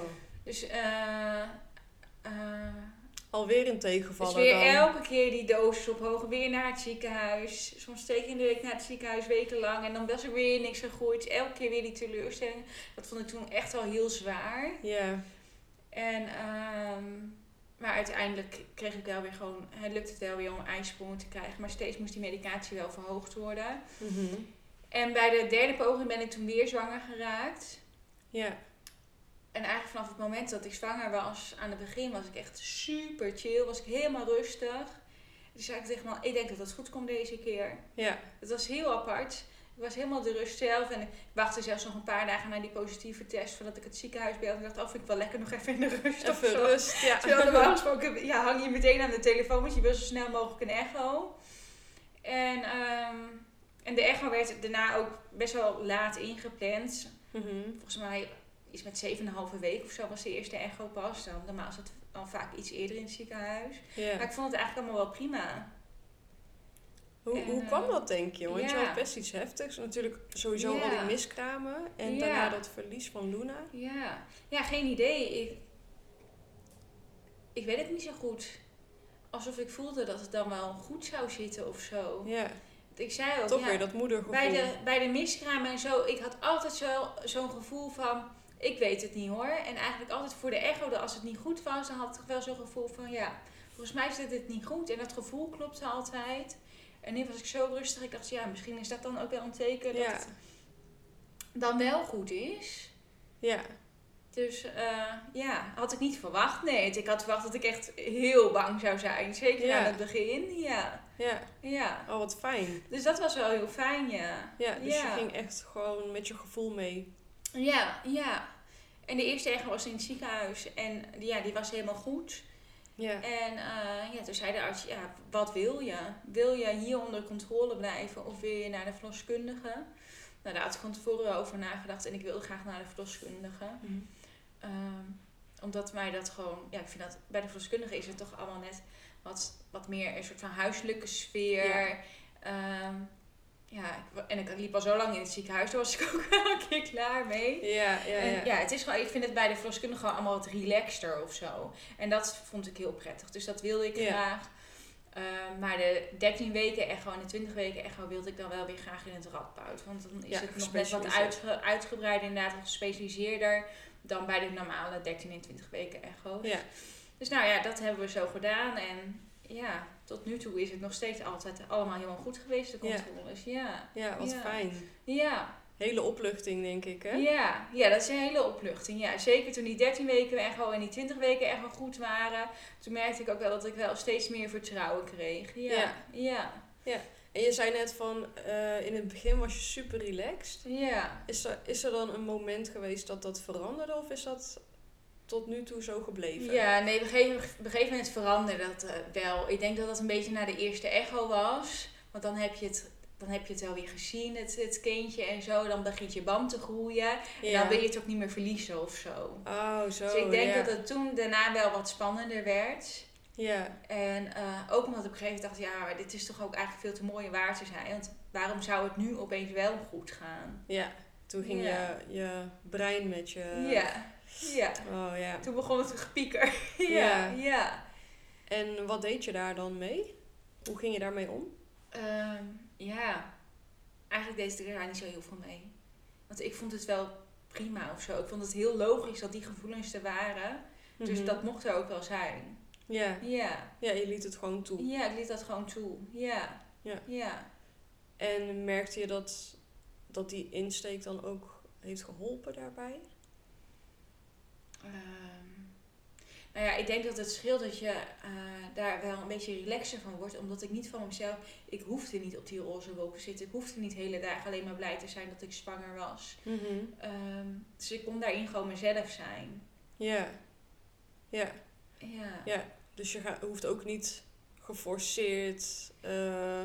Dus, eh eh, Alweer een dus tegenvaller weer dan. elke keer die dosis ophoog, weer naar het ziekenhuis. Soms twee keer in de week naar het ziekenhuis, wekenlang. En dan was er weer niks gegroeid. Elke keer weer die teleurstelling. Dat vond ik toen echt al heel zwaar. Ja. En, ehm, maar uiteindelijk kreeg ik wel weer gewoon, het lukte het wel weer om ijsprongen te krijgen. Maar steeds moest die medicatie wel verhoogd worden. Mhm. En bij de derde poging ben ik toen weer zwanger geraakt. Ja. En eigenlijk vanaf het moment dat ik zwanger was, aan het begin was ik echt super chill. Was ik helemaal rustig. Dus zei ik tegen me, ik denk dat het goed komt deze keer. Ja. Het was heel apart. Ik was helemaal de rust zelf. En ik wachtte zelfs nog een paar dagen naar die positieve test. Voordat ik het ziekenhuis belde. Ik dacht, oh, vind ik wel lekker nog even in de rust Even zo. rust. Ja. Terwijl normaal gesproken ja, hang je meteen aan de telefoon. Want je wil zo snel mogelijk een echo. En, ehm, en de echo werd daarna ook best wel laat ingepland. Mhm. Volgens mij iets met 7,5 week of zo was de eerste echo pas. Dan, normaal is het dan vaak iets eerder in het ziekenhuis. Maar ik vond het eigenlijk allemaal wel prima. Hoe, En, hoe eh, kwam dat, denk je? Want je had best iets heftigs. Natuurlijk sowieso Ja. al die miskramen. En Ja. daarna dat verlies van Luna. Ja, ja geen idee. Ik, ik weet het niet zo goed. Alsof ik voelde dat het dan wel goed zou zitten of zo. Ja. Ik zei ook, Toch weer dat moedergevoel. bij, de, bij de miskramen en zo, ik had altijd zo, zo'n gevoel van, ik weet het niet hoor. En eigenlijk altijd voor de echo, dat als het niet goed was, dan had ik wel zo'n gevoel van, ja, volgens mij zit het niet goed. En dat gevoel klopte altijd. En nu was ik zo rustig, ik dacht, ja, misschien is dat dan ook wel een teken dat Ja. het dan wel goed is. Ja. Dus eh, ja, had ik niet verwacht. Nee, ik had verwacht dat ik echt heel bang zou zijn. Zeker Ja. aan het begin. Ja, Ja. ja. Oh, wat fijn. Dus dat was wel heel fijn, ja. Ja, dus Ja. je ging echt gewoon met je gevoel mee. Ja, ja. En de eerste echo was in het ziekenhuis. En ja, die was helemaal goed. Ja. En eh, ja, toen zei de arts, ja, wat wil je? Wil je hier onder controle blijven of wil je naar de verloskundige? Nou, daar had ik van tevoren over nagedacht en ik wilde graag naar de verloskundige. Mhm. Ehm, omdat mij dat gewoon, ja, ik vind dat bij de verloskundige is het toch allemaal net wat, wat meer een soort van huiselijke sfeer. Ja. Ehm, ja, en ik liep al zo lang in het ziekenhuis, daar was ik ook wel een keer klaar mee. Ja, ja, En ja. ja, het is gewoon, ik vind het bij de verloskundige gewoon allemaal wat relaxter of zo. En dat vond ik heel prettig. Dus dat wilde ik Ja. graag. Ehm, maar de 13 weken echo en de 20 weken echo wilde ik dan wel weer graag in het radboud. Want dan is Ja, het nog net wat uitge, uitgebreider, inderdaad, wat gespecialiseerder dan bij de normale 13 en 20 weken echo's. Ja. Dus nou ja, dat hebben we zo gedaan. En ja, tot nu toe is het nog steeds altijd allemaal helemaal goed geweest, de controles. Ja, Ja, wat Ja. fijn. ja. Hele opluchting, denk ik, hè? Ja, ja, dat is een hele opluchting. Ja, zeker toen die 13 weken echo en die 20 weken echo goed waren. Toen merkte ik ook wel dat ik wel steeds meer vertrouwen kreeg. Ja, Ja. ja, En je zei net van, eh, in het begin was je super relaxed. ja. Is er, is er dan een moment geweest dat dat veranderde? Of is dat tot nu toe zo gebleven? Ja, nee, op een gegeven, op een gegeven moment veranderde dat eh, wel. Ik denk dat dat een beetje na de eerste echo was. Want dan heb je het, dan heb je het wel weer gezien, het, het kindje en zo. Dan begint je band te groeien. En Ja. dan wil je het ook niet meer verliezen of zo. Oh, zo. dus ik denk ja. dat het toen daarna wel wat spannender werd. Ja, En eh, ook omdat ik op een gegeven moment dacht, ja, maar dit is toch ook eigenlijk veel te mooi om waar te zijn. Want waarom zou het nu opeens wel goed gaan? ja. Toen ging Ja. je, je brein met je... Ja, ja. Oh, ja. Toen begon het gepieker. ja, Ja. ja. En wat deed je daar dan mee? Hoe ging je daarmee om? Ehm, ja, eigenlijk deed ik er daar niet zo heel veel mee. Want ik vond het wel prima of zo. Ik vond het heel logisch dat die gevoelens er waren. Dus Mhm. dat mocht er ook wel zijn. Ja. Ja. Ja, je liet het gewoon toe. Ja, ik liet dat gewoon toe. Ja. Ja. Ja. En merkte je dat, dat die insteek dan ook heeft geholpen daarbij? Ehm, nou ja, ik denk dat het scheelt dat je eh, daar wel een beetje relaxer van wordt. Omdat ik niet van mezelf... Ik hoefde niet op die roze wolken te zitten. Ik hoefde niet de hele dag alleen maar blij te zijn dat ik zwanger was. Ehm, dus ik kon daarin gewoon mezelf zijn. Ja. Ja. Ja. Ja. Dus je hoeft ook niet geforceerd eh,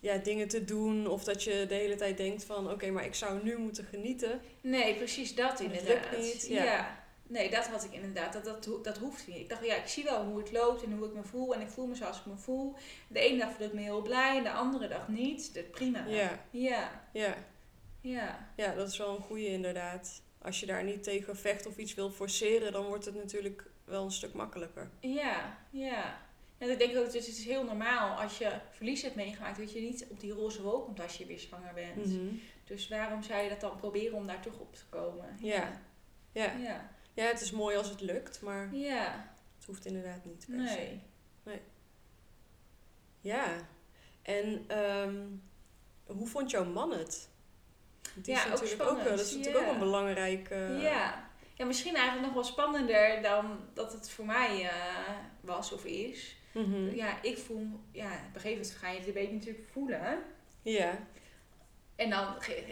ja, dingen te doen. Of dat je de hele tijd denkt van... Oké, maar ik zou nu moeten genieten. Nee, precies dat Het lukt inderdaad. niet, ja. ja. Nee, dat had ik inderdaad. Dat, dat, dat hoeft niet. Ik dacht, ja, ik zie wel hoe het loopt en hoe ik me voel. En ik voel me zoals ik me voel. De ene dag voel ik me heel blij en de andere dag niet. Dat prima. Ja. Ja. Ja. Ja. Ja, dat is wel een goede inderdaad. Als je daar niet tegen vecht of iets wil forceren... dan wordt het natuurlijk wel een stuk makkelijker. Ja. Ja. En ik denk ook, het is heel normaal als je verlies hebt meegemaakt, dat je niet op die roze wolk komt als je weer zwanger bent. Mhm. Dus waarom zou je dat dan proberen om daar toch op te komen? Ja. Ja. Ja. Ja, het is mooi als het lukt, maar Ja. het hoeft inderdaad niet per se. Nee. Ja. En ehm, hoe vond jouw man het? Die Ja, is ook natuurlijk ook, wel- dat is natuurlijk ja. ook een belangrijk... eh, Ja. ja, misschien eigenlijk nog wel spannender dan dat het voor mij eh, was of is. mhm. Ja, ik voel, ja, op een gegeven moment ga je het een beetje natuurlijk voelen. Ja. En dan,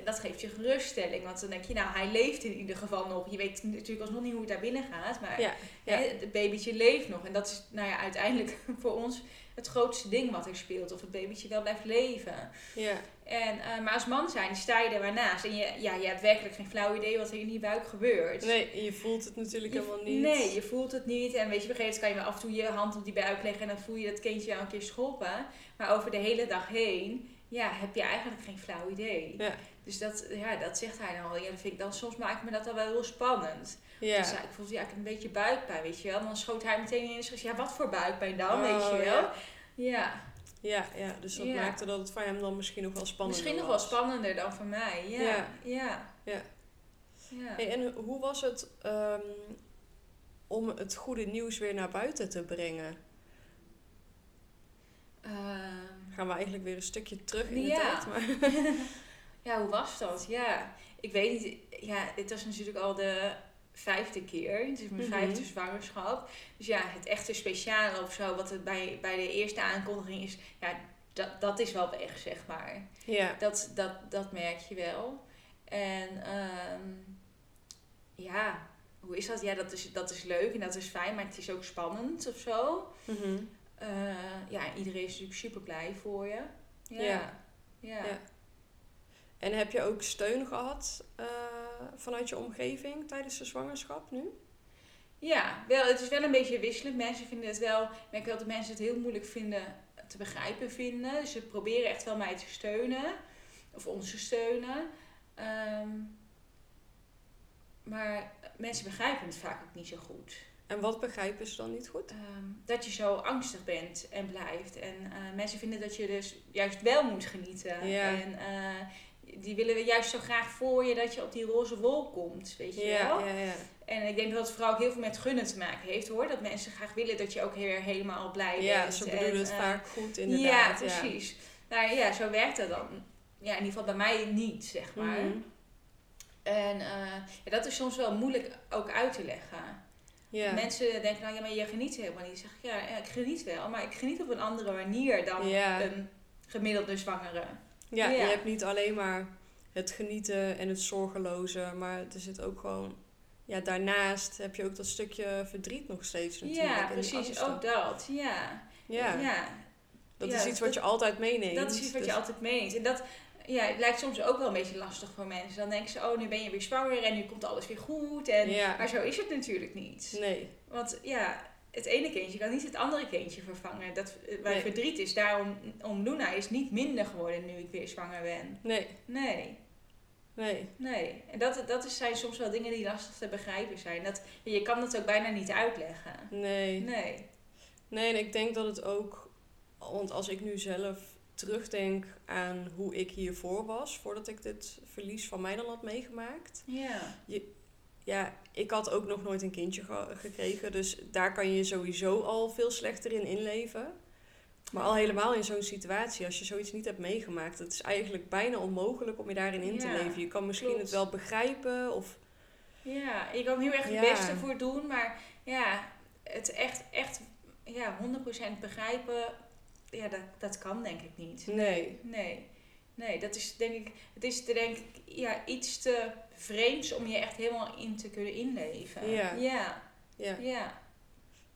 dat geeft je geruststelling. Want dan denk je, nou, hij leeft in ieder geval nog. Je weet natuurlijk alsnog niet hoe het daar binnen gaat. Maar Ja, ja. hè, het babytje leeft nog. En dat is, nou ja, uiteindelijk voor ons het grootste ding wat er speelt. Of het babytje wel blijft leven. Ja. En, eh, maar als man zijn sta je er maar naast. En je, ja, je hebt werkelijk geen flauw idee wat er in die buik gebeurt. Nee, je voelt het natuurlijk Je- helemaal niet. Nee, je voelt het niet. En weet je, op een gegeven moment kan je af en toe je hand op die buik leggen en dan voel je dat kindje al een keer schoppen. Maar over de hele dag heen, ja, heb je eigenlijk geen flauw idee. Ja. Dus dat, ja, dat zegt hij dan al. Ja, dat vind ik dan, soms maakt me dat dan wel heel spannend. Ja. Dus ja, ik voelde ja, ik heb een beetje buikpijn, weet je wel. Dan schoot hij meteen in en zei, ja, wat voor buikpijn dan, Oh, weet je wel. ja. Ja, Ja, ja, dus dat maakte dat het voor hem dan misschien nog wel spannender misschien nog wel spannender dan voor mij. Ja, Ja. ja. Hey, en hoe was het ehm, om het goede nieuws weer naar buiten te brengen? Ehm, Gaan we eigenlijk weer een stukje terug in de Ja. tijd? Maar... Ja, hoe was dat? Ja, ik weet niet. Ja, dit was natuurlijk al de vijfde keer. Het is mijn Mhm. vijfde zwangerschap. Dus ja, het echte speciale of zo, wat het bij, bij de eerste aankondiging is, ja, dat, dat is wel weg, zeg maar. Ja. Dat, dat, dat merk je wel. En ehm, ja, hoe is dat? Ja, dat is, dat is leuk en dat is fijn, maar het is ook spannend of zo. Mhm. Eh, ja, iedereen is natuurlijk super blij voor je. Ja. Ja. ja. Ja. En heb je ook steun gehad eh, vanuit je omgeving tijdens de zwangerschap nu? Ja, wel, het is wel een beetje wisselend. Mensen vinden het wel, ik merk wel dat mensen het heel moeilijk vinden te begrijpen vinden. Dus ze proberen echt wel mij te steunen. Of ons te steunen. Ehm, maar mensen begrijpen het vaak ook niet zo goed. En wat begrijpen ze dan niet goed? Ehm, dat je zo angstig bent en blijft. En eh, mensen vinden dat je dus juist wel moet genieten. Ja. En eh, die willen juist zo graag voor je dat je op die roze wolk komt. Weet je wel? Ja, ja, ja. En ik denk dat het vooral ook heel veel met gunnen te maken heeft hoor. Dat mensen graag willen dat je ook weer helemaal blij Ja, bent. ze bedoelen En, het eh, vaak goed Ja, inderdaad. precies. Nou ja, zo werkt dat dan. Ja, in ieder geval bij mij niet, zeg maar. Mhm. En ja, dat is soms wel moeilijk ook uit te leggen. Ja. Mensen denken, nou ja, maar je geniet helemaal niet. Ik zeg, ja, ja, ik geniet wel, maar ik geniet op een andere manier dan Ja. een gemiddelde zwangere. Ja, Ja. je hebt niet alleen maar het genieten en het zorgeloze, maar er zit ook gewoon... Ja, daarnaast heb je ook dat stukje verdriet nog steeds natuurlijk. Ja, precies, ook dat. Ja. Ja, ja. dat is iets wat je altijd meeneemt. Dat is iets wat je altijd meent. En dat ja, het lijkt soms ook wel een beetje lastig voor mensen. Dan denken ze, oh, nu ben je weer zwanger en nu komt alles weer goed. En, Ja. Maar zo is het natuurlijk niet. Nee, Want ja, het ene kindje kan niet het andere kindje vervangen. Dat, eh, waar Nee. verdriet is, daarom om Luna is niet minder geworden nu ik weer zwanger ben. nee, Nee, nee. nee. En dat, dat is, zijn soms wel dingen die lastig te begrijpen zijn. Dat, je kan dat ook bijna niet uitleggen. Nee. Nee. Nee, en ik denk dat het ook... Want als ik nu zelf terugdenk aan hoe ik hiervoor was... voordat ik dit verlies van mij dan had meegemaakt... Ja. ja, ik had ook nog nooit een kindje ge- gekregen. Dus daar kan je je sowieso al veel slechter in inleven. Maar al helemaal in zo'n situatie, als je zoiets niet hebt meegemaakt, het is eigenlijk bijna onmogelijk om je daarin in te Ja, leven. Je kan misschien klopt. het wel begrijpen of Ja, je kan heel erg het Ja. beste voor doen, maar ja, het echt, echt ja, 100% begrijpen, ja, dat, dat kan denk ik niet. nee. Nee, nee, dat is denk ik, het is denk ik ja, iets te vreemds om je echt helemaal in te kunnen inleven. Ja. ja, Ja, ja.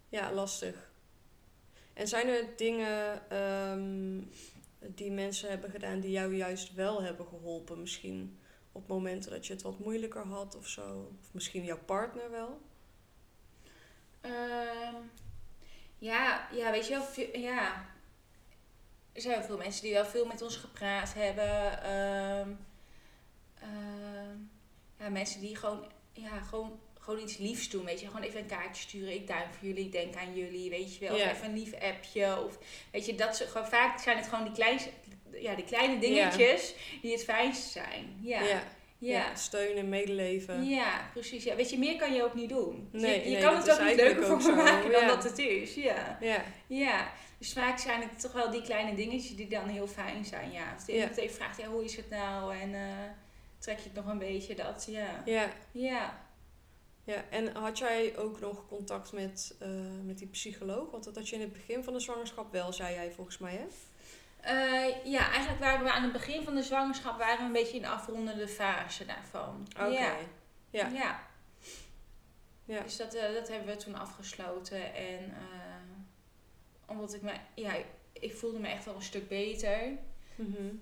ja lastig. En zijn er dingen ehm, die mensen hebben gedaan die jou juist wel hebben geholpen? Misschien op momenten dat je het wat moeilijker had of zo? Of misschien jouw partner wel? Ehm, ja, ja, weet je wel, ja. Er zijn veel mensen die wel veel met ons gepraat hebben. Ehm, ehm, ja, mensen die gewoon, ja, gewoon, gewoon iets liefs doen, weet je. Gewoon even een kaartje sturen. Ik duim voor jullie, ik denk aan jullie, weet je wel. Of even een lief appje. Of, weet je, dat soort, gewoon, vaak zijn het gewoon die, kleinste, ja, die kleine dingetjes die het fijnste zijn. Ja, ja. ja. steun en medeleven. Ja, precies. Ja. Weet je, meer kan je ook niet doen. Dus je je nee, kan het ook niet leuker voor me maken dan ja. dat het is. Ja. Ja, ja, dus vaak zijn het toch wel die kleine dingetjes die dan heel fijn zijn. Ja. Als Ja. iemand even vraagt, ja, hoe is het nou? En eh, trek je het nog een beetje, dat. Ja. ja, Ja. ja. En had jij ook nog contact met, eh, met die psycholoog? Want dat had je in het begin van de zwangerschap wel, zei jij volgens mij, hè? Eh, ja, eigenlijk waren we aan het begin van de zwangerschap waren we een beetje in de afrondende fase daarvan. Oké. Ja. Ja. ja. Ja. Dus dat, eh, dat hebben we toen afgesloten. En eh, omdat ik me, ja, ik voelde me echt wel een stuk beter. Mhm.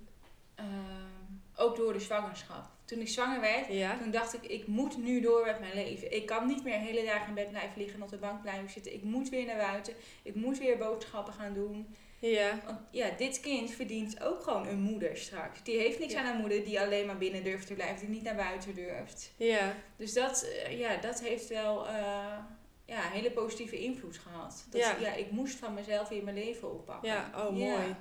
Ook door de zwangerschap. Toen ik zwanger werd, Ja. toen dacht ik, ik moet nu door met mijn leven. Ik kan niet meer hele dagen in bed blijven liggen en op de bank blijven zitten. Ik moet weer naar buiten. Ik moet weer boodschappen gaan doen. Ja. Want ja, dit kind verdient ook gewoon een moeder straks. Die heeft niks Ja. aan een moeder die alleen maar binnen durft te blijven, die niet naar buiten durft. Ja. Dus dat, eh, ja, dat heeft wel eh, ja, een hele positieve invloed gehad. Dat, Ja. ja. ik moest van mezelf weer mijn leven oppakken. Ja, oh Ja. mooi.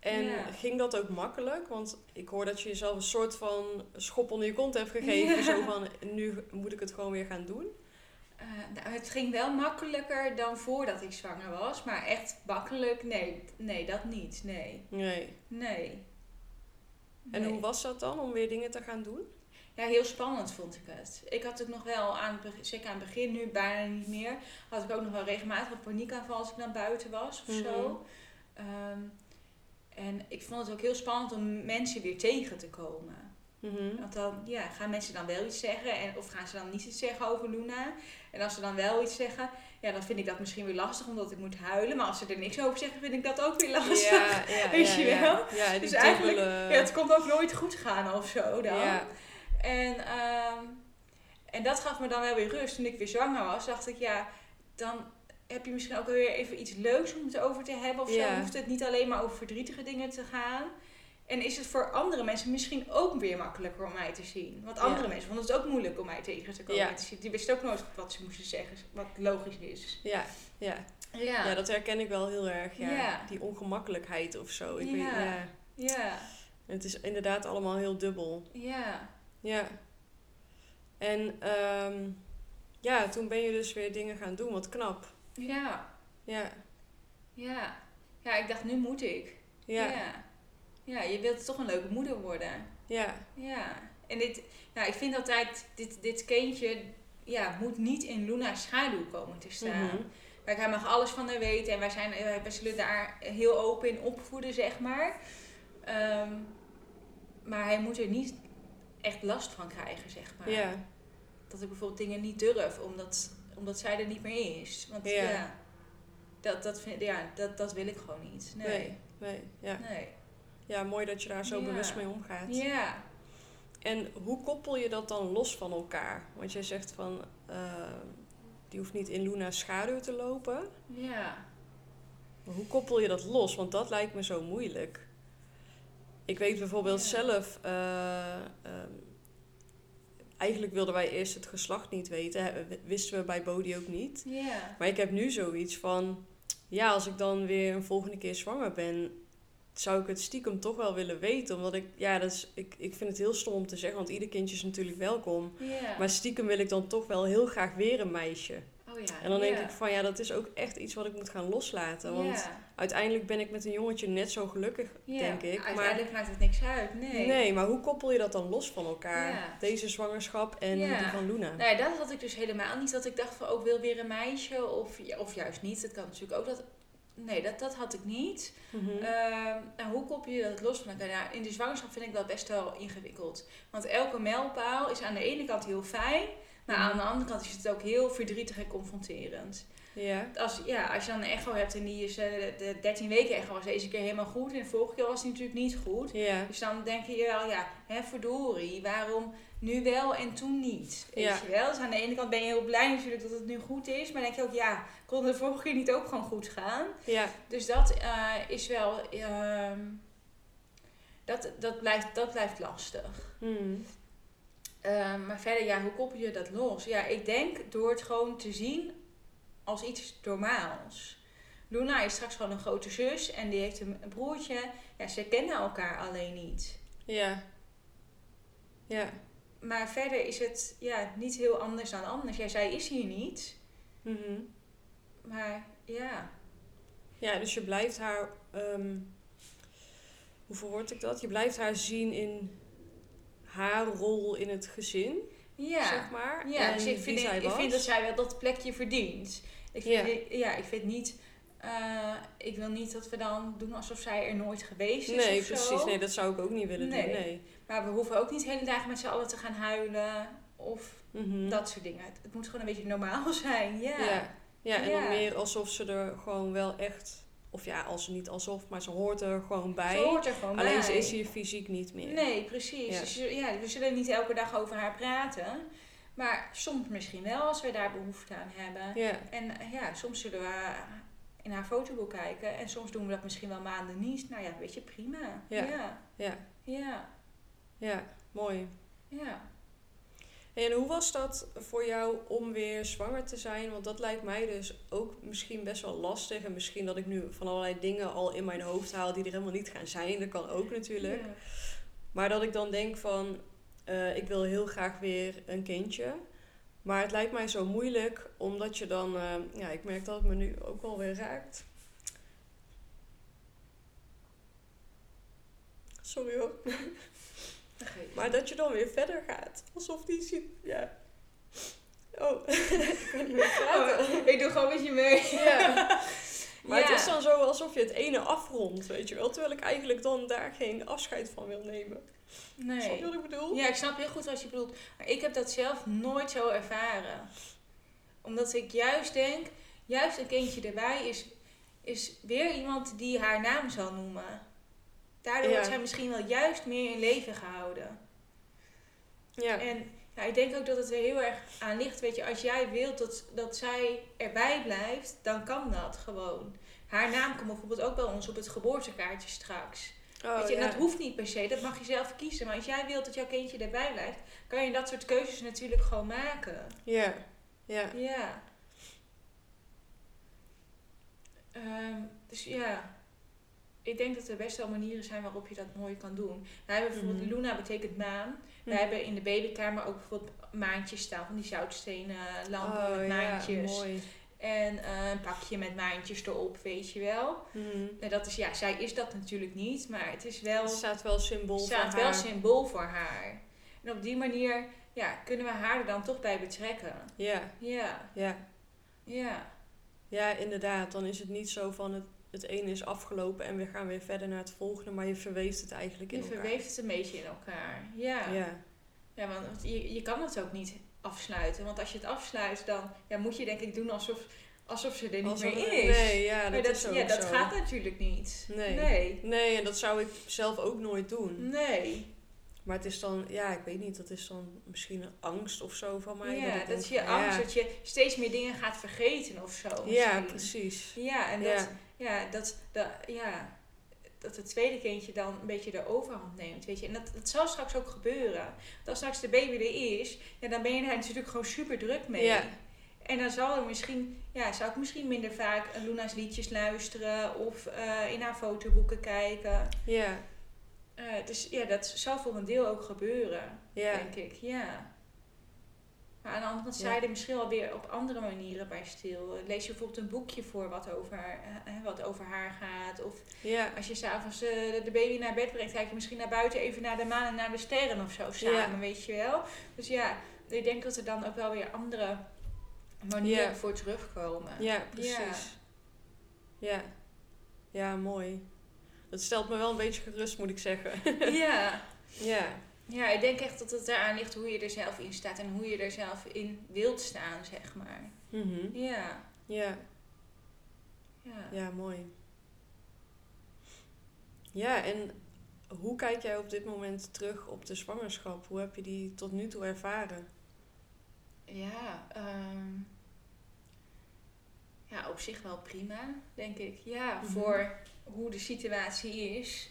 En ging dat ook makkelijk? Want ik hoor dat je jezelf een soort van schop onder je kont hebt gegeven. Zo van, nu moet ik het gewoon weer gaan doen. Eh, nou, het ging wel makkelijker dan voordat ik zwanger was. Maar echt makkelijk, nee, nee dat niet. Nee, Nee. nee. En Nee. hoe was dat dan om weer dingen te gaan doen? Ja, heel spannend vond ik het. Ik had ook nog wel, aan het zeker aan het begin, nu bijna niet meer, had ik ook nog wel regelmatig een paniekaanval als ik dan buiten was of zo. Mhm. Ehm, en ik vond het ook heel spannend om mensen weer tegen te komen. Mhm. Want dan ja, gaan mensen dan wel iets zeggen en, of gaan ze dan niet iets zeggen over Luna. En als ze dan wel iets zeggen, ja, dan vind ik dat misschien weer lastig omdat ik moet huilen. Maar als ze er niks over zeggen, vind ik dat ook weer lastig. Ja, ja, Weet ja, je wel? Ja, Dus eigenlijk, dubbele- Ja, het kon ook nooit goed gaan of zo dan. Ja. En, ehm, en dat gaf me dan wel weer rust. Toen ik weer zwanger was, dacht ik, ja, dan heb je misschien ook weer even iets leuks om het over te hebben. Of zo hoeft het niet alleen maar over verdrietige dingen te gaan. En is het voor andere mensen misschien ook weer makkelijker om mij te zien. Want andere Ja. mensen vonden het ook moeilijk om mij tegen te komen. Ja. te zien. Die wisten ook nooit wat ze moesten zeggen, wat logisch is. Ja, ja. Ja, ja, dat herken ik wel heel erg. Ja. Ja. Die ongemakkelijkheid of zo. Ik Ja. Weet, ja. ja, Het is inderdaad allemaal heel dubbel. ja. Ja. En ehm, ja, toen ben je dus weer dingen gaan doen. Wat knap. ja. Ja. Ja. Ja, ik dacht, nu moet ik. Ja. Ja. Je wilt toch een leuke moeder worden. Ja. Ja. En dit, nou, ik vind altijd, dit, dit kindje ja, moet niet in Luna's schaduw komen te staan. Mhm. Kijk, hij mag alles van haar weten en wij, zijn, eh, wij zullen daar heel open in opvoeden, zeg maar. Ehm, maar hij moet er niet echt last van krijgen, zeg maar. Ja. Dat ik bijvoorbeeld dingen niet durf, omdat, omdat zij er niet meer is. Want Ja. ja, dat, dat, vind, ja dat, dat wil ik gewoon niet. Nee. Nee. Nee. Ja. Nee. Ja, mooi dat je daar zo Ja. bewust mee omgaat. Ja. En hoe koppel je dat dan los van elkaar? Want jij zegt van, eh, die hoeft niet in Luna's schaduw te lopen. Ja. Maar hoe koppel je dat los? Want dat lijkt me zo moeilijk. Ik weet bijvoorbeeld Ja. zelf, eh, ehm, eigenlijk wilden wij eerst het geslacht niet weten. Wisten we bij Bodhi ook niet. Ja. Maar ik heb nu zoiets van, ja, als ik dan weer een volgende keer zwanger ben, zou ik het stiekem toch wel willen weten. Omdat ik, ja, dat is, ik, ik vind het heel stom om te zeggen, want ieder kindje is natuurlijk welkom. Maar stiekem wil ik dan toch wel heel graag weer een meisje. oh ja. En dan denk ik van ja, dat is ook echt iets wat ik moet gaan loslaten. Want uiteindelijk ben ik met een jongetje net zo gelukkig, denk ik. Maar, Uiteindelijk maakt het niks uit. Nee. nee, maar hoe koppel je dat dan los van elkaar? Deze zwangerschap en die van Luna. Nou ja, dat had ik dus helemaal niet. Dat ik dacht van, ook wil weer een meisje. Of, of juist niet. Dat kan natuurlijk ook. Dat, nee, dat, dat had ik niet. En hoe koppel je dat los van elkaar? Ja, in de zwangerschap vind ik dat best wel ingewikkeld. Want elke mijlpaal is aan de ene kant heel fijn. Maar Mhm. aan de andere kant is het ook heel verdrietig en confronterend. ja. Als, ja, als je dan een echo hebt en die is, eh, de, de 13 weken echo was deze keer helemaal goed. En de vorige keer was die natuurlijk niet goed. Ja. Dus dan denk je wel, ja, hè, verdorie, waarom nu wel en toen niet? Weet Ja. je wel? Dus aan de ene kant ben je heel blij natuurlijk dat het nu goed is. Maar denk je ook, ja, kon de vorige keer niet ook gewoon goed gaan? Ja. Dus dat eh, is wel, ehm, dat, dat, blijft, dat blijft lastig. Mhm. Ehm, maar verder, ja, hoe koppel je dat los? Ja, ik denk door het gewoon te zien als iets normaals. Luna is straks gewoon een grote zus en die heeft een een broertje. Ja, ze kennen elkaar alleen niet. Ja. Ja. Maar verder is het ja, niet heel anders dan anders. Ja, zij is hier niet. Mhm. Maar ja. Ja, dus je blijft haar. ehm, hoe verwoord ik dat? Je blijft haar zien in haar rol in het gezin, Ja, zeg maar. ja en dus ik, vind, ik was. vind dat zij wel dat plekje verdient. Ik vind, ja. ik vind niet... eh, ik wil niet dat we dan doen alsof zij er nooit geweest is Nee, of precies. zo. Nee, dat zou ik ook niet willen Nee. doen. Nee. Maar we hoeven ook niet hele dagen met z'n allen te gaan huilen. Of Mhm. dat soort dingen. Het, het moet gewoon een beetje normaal zijn. Ja. Ja. Ja, en dan meer alsof ze er gewoon wel echt. Of ja, als niet alsof, maar ze hoort er gewoon bij. Ze hoort er gewoon Alleen bij. ze is hier fysiek niet meer. Nee, precies. Ja. Dus ja, we zullen niet elke dag over haar praten. Maar soms misschien wel als we daar behoefte aan hebben. Ja. En ja, soms zullen we in haar fotoboek kijken. En soms doen we dat misschien wel maanden niet. Nou ja, weet je, prima. Ja. Ja. Ja. Ja. Ja. Mooi. ja. En hoe was dat voor jou om weer zwanger te zijn? Want dat lijkt mij dus ook misschien best wel lastig. En misschien dat ik nu van allerlei dingen al in mijn hoofd haal die er helemaal niet gaan zijn. Dat kan ook natuurlijk. Ja. Maar dat ik dan denk van, eh, ik wil heel graag weer een kindje. Maar het lijkt mij zo moeilijk, omdat je dan, eh, ja, ik merk dat het me nu ook wel weer raakt. Sorry hoor. Maar dat je dan weer verder gaat. Alsof die ziet, ja. Oh, ik kan niet meer praten. Oh, ik doe gewoon met je mee. Ja. Maar Ja. het is dan zo alsof je het ene afrondt, weet je wel. Terwijl ik eigenlijk dan daar geen afscheid van wil nemen. Snap je Nee. wat ik bedoel? Ja, ik snap heel goed wat je bedoelt. Maar ik heb dat zelf nooit zo ervaren. Omdat ik juist denk, juist een kindje erbij is, is weer iemand die haar naam zal noemen. Daardoor wordt zij misschien wel juist meer in leven gehouden. Ja. En ja, ik denk ook dat het er heel erg aan ligt. Weet je, als jij wilt dat, dat zij erbij blijft, dan kan dat gewoon. Haar naam komt bijvoorbeeld ook bij ons op het geboortekaartje straks. Oh, Weet je, en dat hoeft niet per se, dat mag je zelf kiezen. Maar als jij wilt dat jouw kindje erbij blijft, kan je dat soort keuzes natuurlijk gewoon maken. Ja. Ja. Ja. Ehm, dus ja, ik denk dat er best wel manieren zijn waarop je dat mooi kan doen. Wij hebben bijvoorbeeld, Mhm. Luna betekent maan. Wij Hm. hebben in de babykamer ook bijvoorbeeld maandjes staan, van die zoutstenen lampen Oh, met ja, maandjes. mooi. en eh, een pakje met maandjes erop, weet je wel. Mhm. En dat is, ja, zij is dat natuurlijk niet, maar het is wel Het staat wel symbool staat voor wel haar. symbool voor haar. En op die manier ja, kunnen we haar er dan toch bij betrekken. Ja, Ja, ja. ja, Ja, inderdaad. Dan is het niet zo van het, het ene is afgelopen en we gaan weer verder naar het volgende, maar je verweeft het eigenlijk in je elkaar. verweeft het een beetje in elkaar. Ja, ja. Ja. want je, je kan het ook niet afsluiten. Want als je het afsluit, dan ja, moet je denk ik doen alsof, alsof ze er niet Alsof meer is. Nee, ja, dat, maar dat, is ja, dat gaat natuurlijk niet. Nee. Nee. Nee, en dat zou ik zelf ook nooit doen. Nee. Maar het is dan, ja, ik weet niet, dat is dan misschien een angst of zo van mij. Ja, ik dat denk is je angst ja. dat je steeds meer dingen gaat vergeten of zo. Ja, precies. Ja, en dat, Ja. ja, dat, dat, ja, dat het tweede kindje dan een beetje de overhand neemt, weet je. En dat, dat zal straks ook gebeuren. Want als straks de baby er is, ja, dan ben je daar natuurlijk gewoon super druk mee. Ja. En dan zal er misschien, ja, zou ik misschien minder vaak Luna's liedjes luisteren of eh, in haar fotoboeken kijken. Ja. Dus ja, dat zal voor een deel ook gebeuren, Ja. denk ik. Ja. Maar aan de andere kant Ja. er misschien wel weer op andere manieren bij stil. Lees je bijvoorbeeld een boekje voor wat over, haar- eh, eh, wat over haar gaat. Of Ja. als je s'avonds eh, de baby naar bed brengt, kijk je misschien naar buiten even naar de maan en naar de sterren of zo samen, Ja. weet je wel. Dus ja, ik denk dat er dan ook wel weer andere manieren voor terugkomen. Ja, precies. Ja. ja. mooi. Dat stelt me wel een beetje gerust, moet ik zeggen. ja. ja. Ja, ik denk echt dat het eraan ligt hoe je er zelf in staat en hoe je er zelf in wilt staan, zeg maar. Mhm. Ja, Ja. ja. Ja, mooi. Ja, en hoe kijk jij op dit moment terug op de zwangerschap? Hoe heb je die tot nu toe ervaren? Ja, ehm, ja, op zich wel prima, denk ik. Ja, Mhm. voor hoe de situatie is,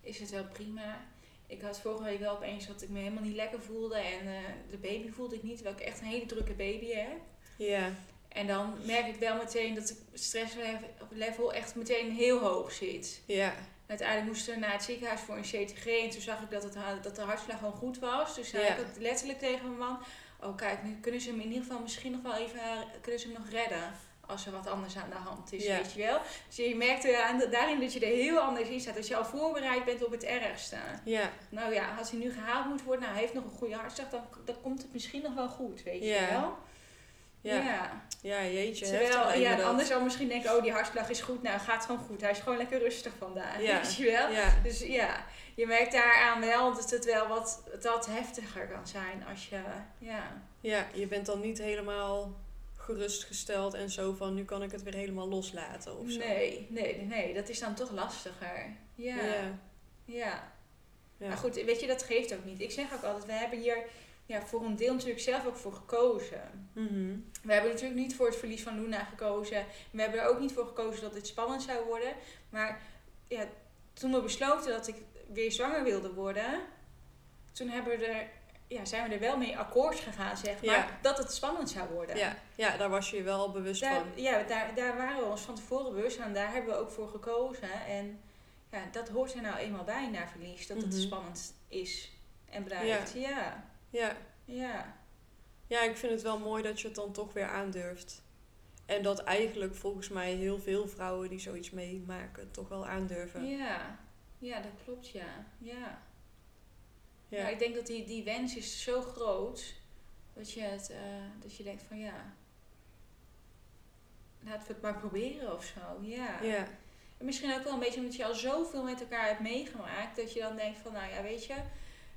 is het wel prima. Ik had vorige week wel opeens dat ik me helemaal niet lekker voelde en eh, de baby voelde ik niet, terwijl ik echt een hele drukke baby heb. Ja. En dan merk ik wel meteen dat het stresslevel echt meteen heel hoog zit. Ja. Uiteindelijk moesten we naar het ziekenhuis voor een CTG. En toen zag ik dat, het, dat de hartslag gewoon goed was. Dus zei Ja. ik ook letterlijk tegen mijn man... Oh kijk, nu kunnen ze hem in ieder geval misschien nog wel even... Kunnen ze hem nog redden als er wat anders aan de hand is, Ja. weet je wel. Dus je merkte aan, daarin dat je er heel anders in staat. Dat je al voorbereid bent op het ergste. Ja. Nou ja, als hij nu gehaald moet worden... Nou, hij heeft nog een goede hartslag. Dan, dan komt het misschien nog wel goed, weet Ja. je wel. Ja. ja. Ja, jeetje. Terwijl, ja, me een dat. ander zou misschien denken, oh die hartslag is goed. Nou, gaat gewoon goed. Hij is gewoon lekker rustig vandaag. Ja. Weet je wel? Ja. Dus ja, je merkt daaraan wel dat het wel wat, wat heftiger kan zijn als je, ja. ja, je bent dan niet helemaal gerustgesteld en zo van nu kan ik het weer helemaal loslaten of zo. Nee, nee, nee, dat is dan toch lastiger. Ja, ja. Ja. Maar goed, weet je, dat geeft ook niet. Ik zeg ook altijd, we hebben hier ja, voor een deel natuurlijk zelf ook voor gekozen. Mhm. We hebben natuurlijk niet voor het verlies van Luna gekozen. We hebben er ook niet voor gekozen dat dit spannend zou worden. Maar ja, toen we besloten dat ik weer zwanger wilde worden, toen hebben we er, ja, zijn we er wel mee akkoord gegaan, zeg maar, Ja. dat het spannend zou worden. Ja. ja, daar was je je wel bewust Daar, van. ja, daar, daar waren we ons van tevoren bewust van. Daar hebben we ook voor gekozen. En ja, dat hoort er nou eenmaal bij na verlies. Dat het Mhm. spannend is en blijft. Ja. Ja. Ja. ja, ik vind het wel mooi dat je het dan toch weer aandurft. En dat eigenlijk volgens mij heel veel vrouwen die zoiets meemaken toch wel aandurven. Ja. Ja, dat klopt, ja. Ja. Ja. Ja, ik denk dat die, die wens is zo groot dat je, het, eh, dat je denkt van ja, laten we het maar proberen of zo. Ja. ja. En misschien ook wel een beetje omdat je al zoveel met elkaar hebt meegemaakt, dat je dan denkt van nou ja, weet je,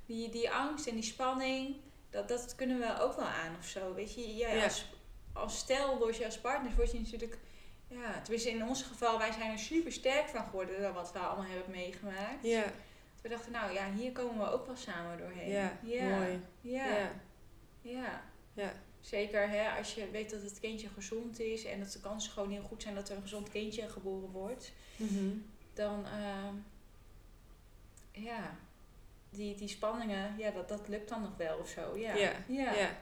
die, die angst en die spanning, dat, dat kunnen we ook wel aan of zo. Weet je, jij Ja. als, als stel word je als partners, word je natuurlijk, ja, tenminste in ons geval, wij zijn er super sterk van geworden door wat we allemaal hebben meegemaakt. Ja, We dachten, nou ja, hier komen we ook wel samen doorheen. ja, mooi. Ja. Ja. ja. Ja. Zeker hè, als je weet dat het kindje gezond is en dat de kansen gewoon heel goed zijn dat er een gezond kindje geboren wordt, Mhm. dan ehm, ja, die, die spanningen, ja, dat, dat lukt dan nog wel of zo. Ja. Ja, Ja. Ja.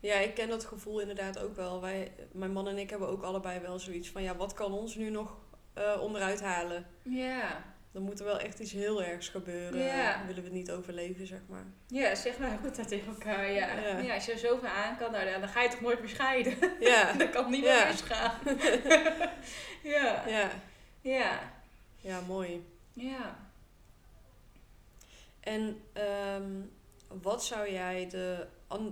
ja, ik ken dat gevoel inderdaad ook wel. Wij, mijn man en ik hebben ook allebei wel zoiets van... ja, wat kan ons nu nog eh, onderuit halen? ja. Dan moet er wel echt iets heel ergs gebeuren. Ja. Willen we het niet overleven, zeg maar. Ja, zeg maar goed dat tegen elkaar. Ja. Ja. Ja. als je er zoveel aan kan, nou, dan ga je toch nooit meer scheiden. Ja, dan kan het niet meer misgaan. ja. ja, Ja. ja, mooi. Ja. En ehm, wat zou jij de,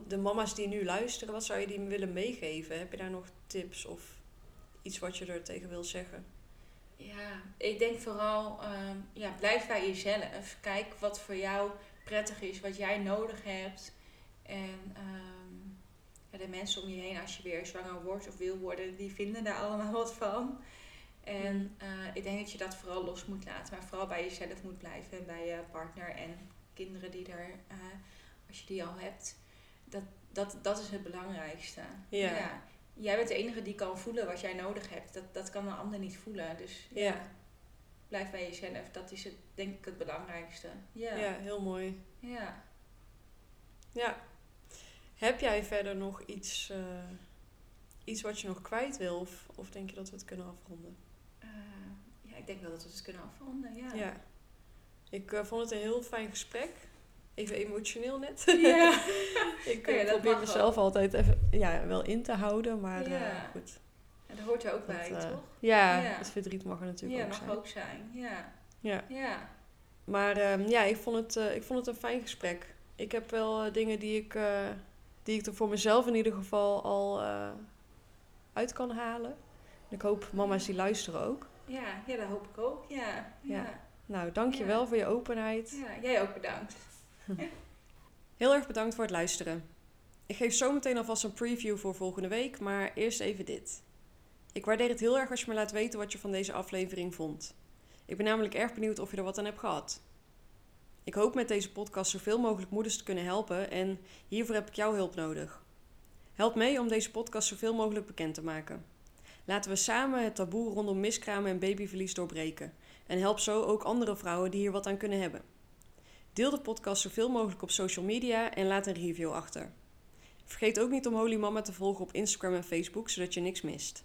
de mama's die nu luisteren... wat zou je die willen meegeven? Heb je daar nog tips of iets wat je er tegen wil zeggen? Ja, ik denk vooral, ehm, ja, blijf bij jezelf. Kijk wat voor jou prettig is, wat jij nodig hebt. En ehm, ja, de mensen om je heen, als je weer zwanger wordt of wil worden, die vinden daar allemaal wat van. En eh, ik denk dat je dat vooral los moet laten, maar vooral bij jezelf moet blijven, bij je partner en kinderen die er, eh, als je die al hebt. Dat, dat, dat is het belangrijkste. Ja. Jij bent de enige die kan voelen wat jij nodig hebt. Dat, dat kan een ander niet voelen. Dus ja, Ja. blijf bij jezelf. Dat is het, denk ik het belangrijkste. Ja. Ja, heel mooi. ja. Ja. Heb jij verder nog iets, eh, iets wat je nog kwijt wil? Of, of denk je dat we het kunnen afronden? Eh, ja, ik denk wel dat we het kunnen afronden, ja. Ja. Ik eh, vond het een heel fijn gesprek. Even emotioneel net. Ja. ik Ja, eh, dat probeer mag mezelf altijd even ja, wel in te houden, maar Ja. eh, goed. En daar hoort er ook bij, Dat, eh, toch? Ja, Ja. het verdriet mag er natuurlijk Ja, ook mag zijn. ook zijn. Ja. Ja. Ja. Maar ehm, ja, ik vond, het, ik vond het een fijn gesprek. Ik heb wel dingen die ik, die ik er voor mezelf in ieder geval al uit kan halen. En ik hoop mama's die luisteren ook. Ja, ja, dat hoop ik ook. Ja. Ja. Ja. Nou, dankjewel Ja. voor je openheid. ja. Jij ook bedankt. Heel erg bedankt voor het luisteren. Ik geef zo meteen alvast een preview voor volgende week, maar eerst even dit. Ik waardeer het heel erg als je me laat weten wat je van deze aflevering vond. Ik ben namelijk erg benieuwd of je er wat aan hebt gehad. Ik hoop met deze podcast zoveel mogelijk moeders te kunnen helpen en hiervoor heb ik jouw hulp nodig. Help mee om deze podcast zoveel mogelijk bekend te maken. Laten we samen het taboe rondom miskramen en babyverlies doorbreken en help zo ook andere vrouwen die hier wat aan kunnen hebben. Deel de podcast zoveel mogelijk op social media en laat een review achter. Vergeet ook niet om Holy Mama te volgen op Instagram en Facebook, zodat je niks mist.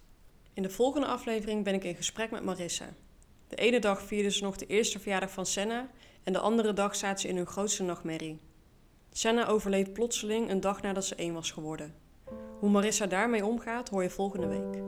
In de volgende aflevering ben ik in gesprek met Marissa. De ene dag vierde ze nog de eerste verjaardag van Senna en de andere dag zaten ze in hun grootste nachtmerrie. Senna overleed plotseling een dag nadat ze één was geworden. Hoe Marissa daarmee omgaat, hoor je volgende week.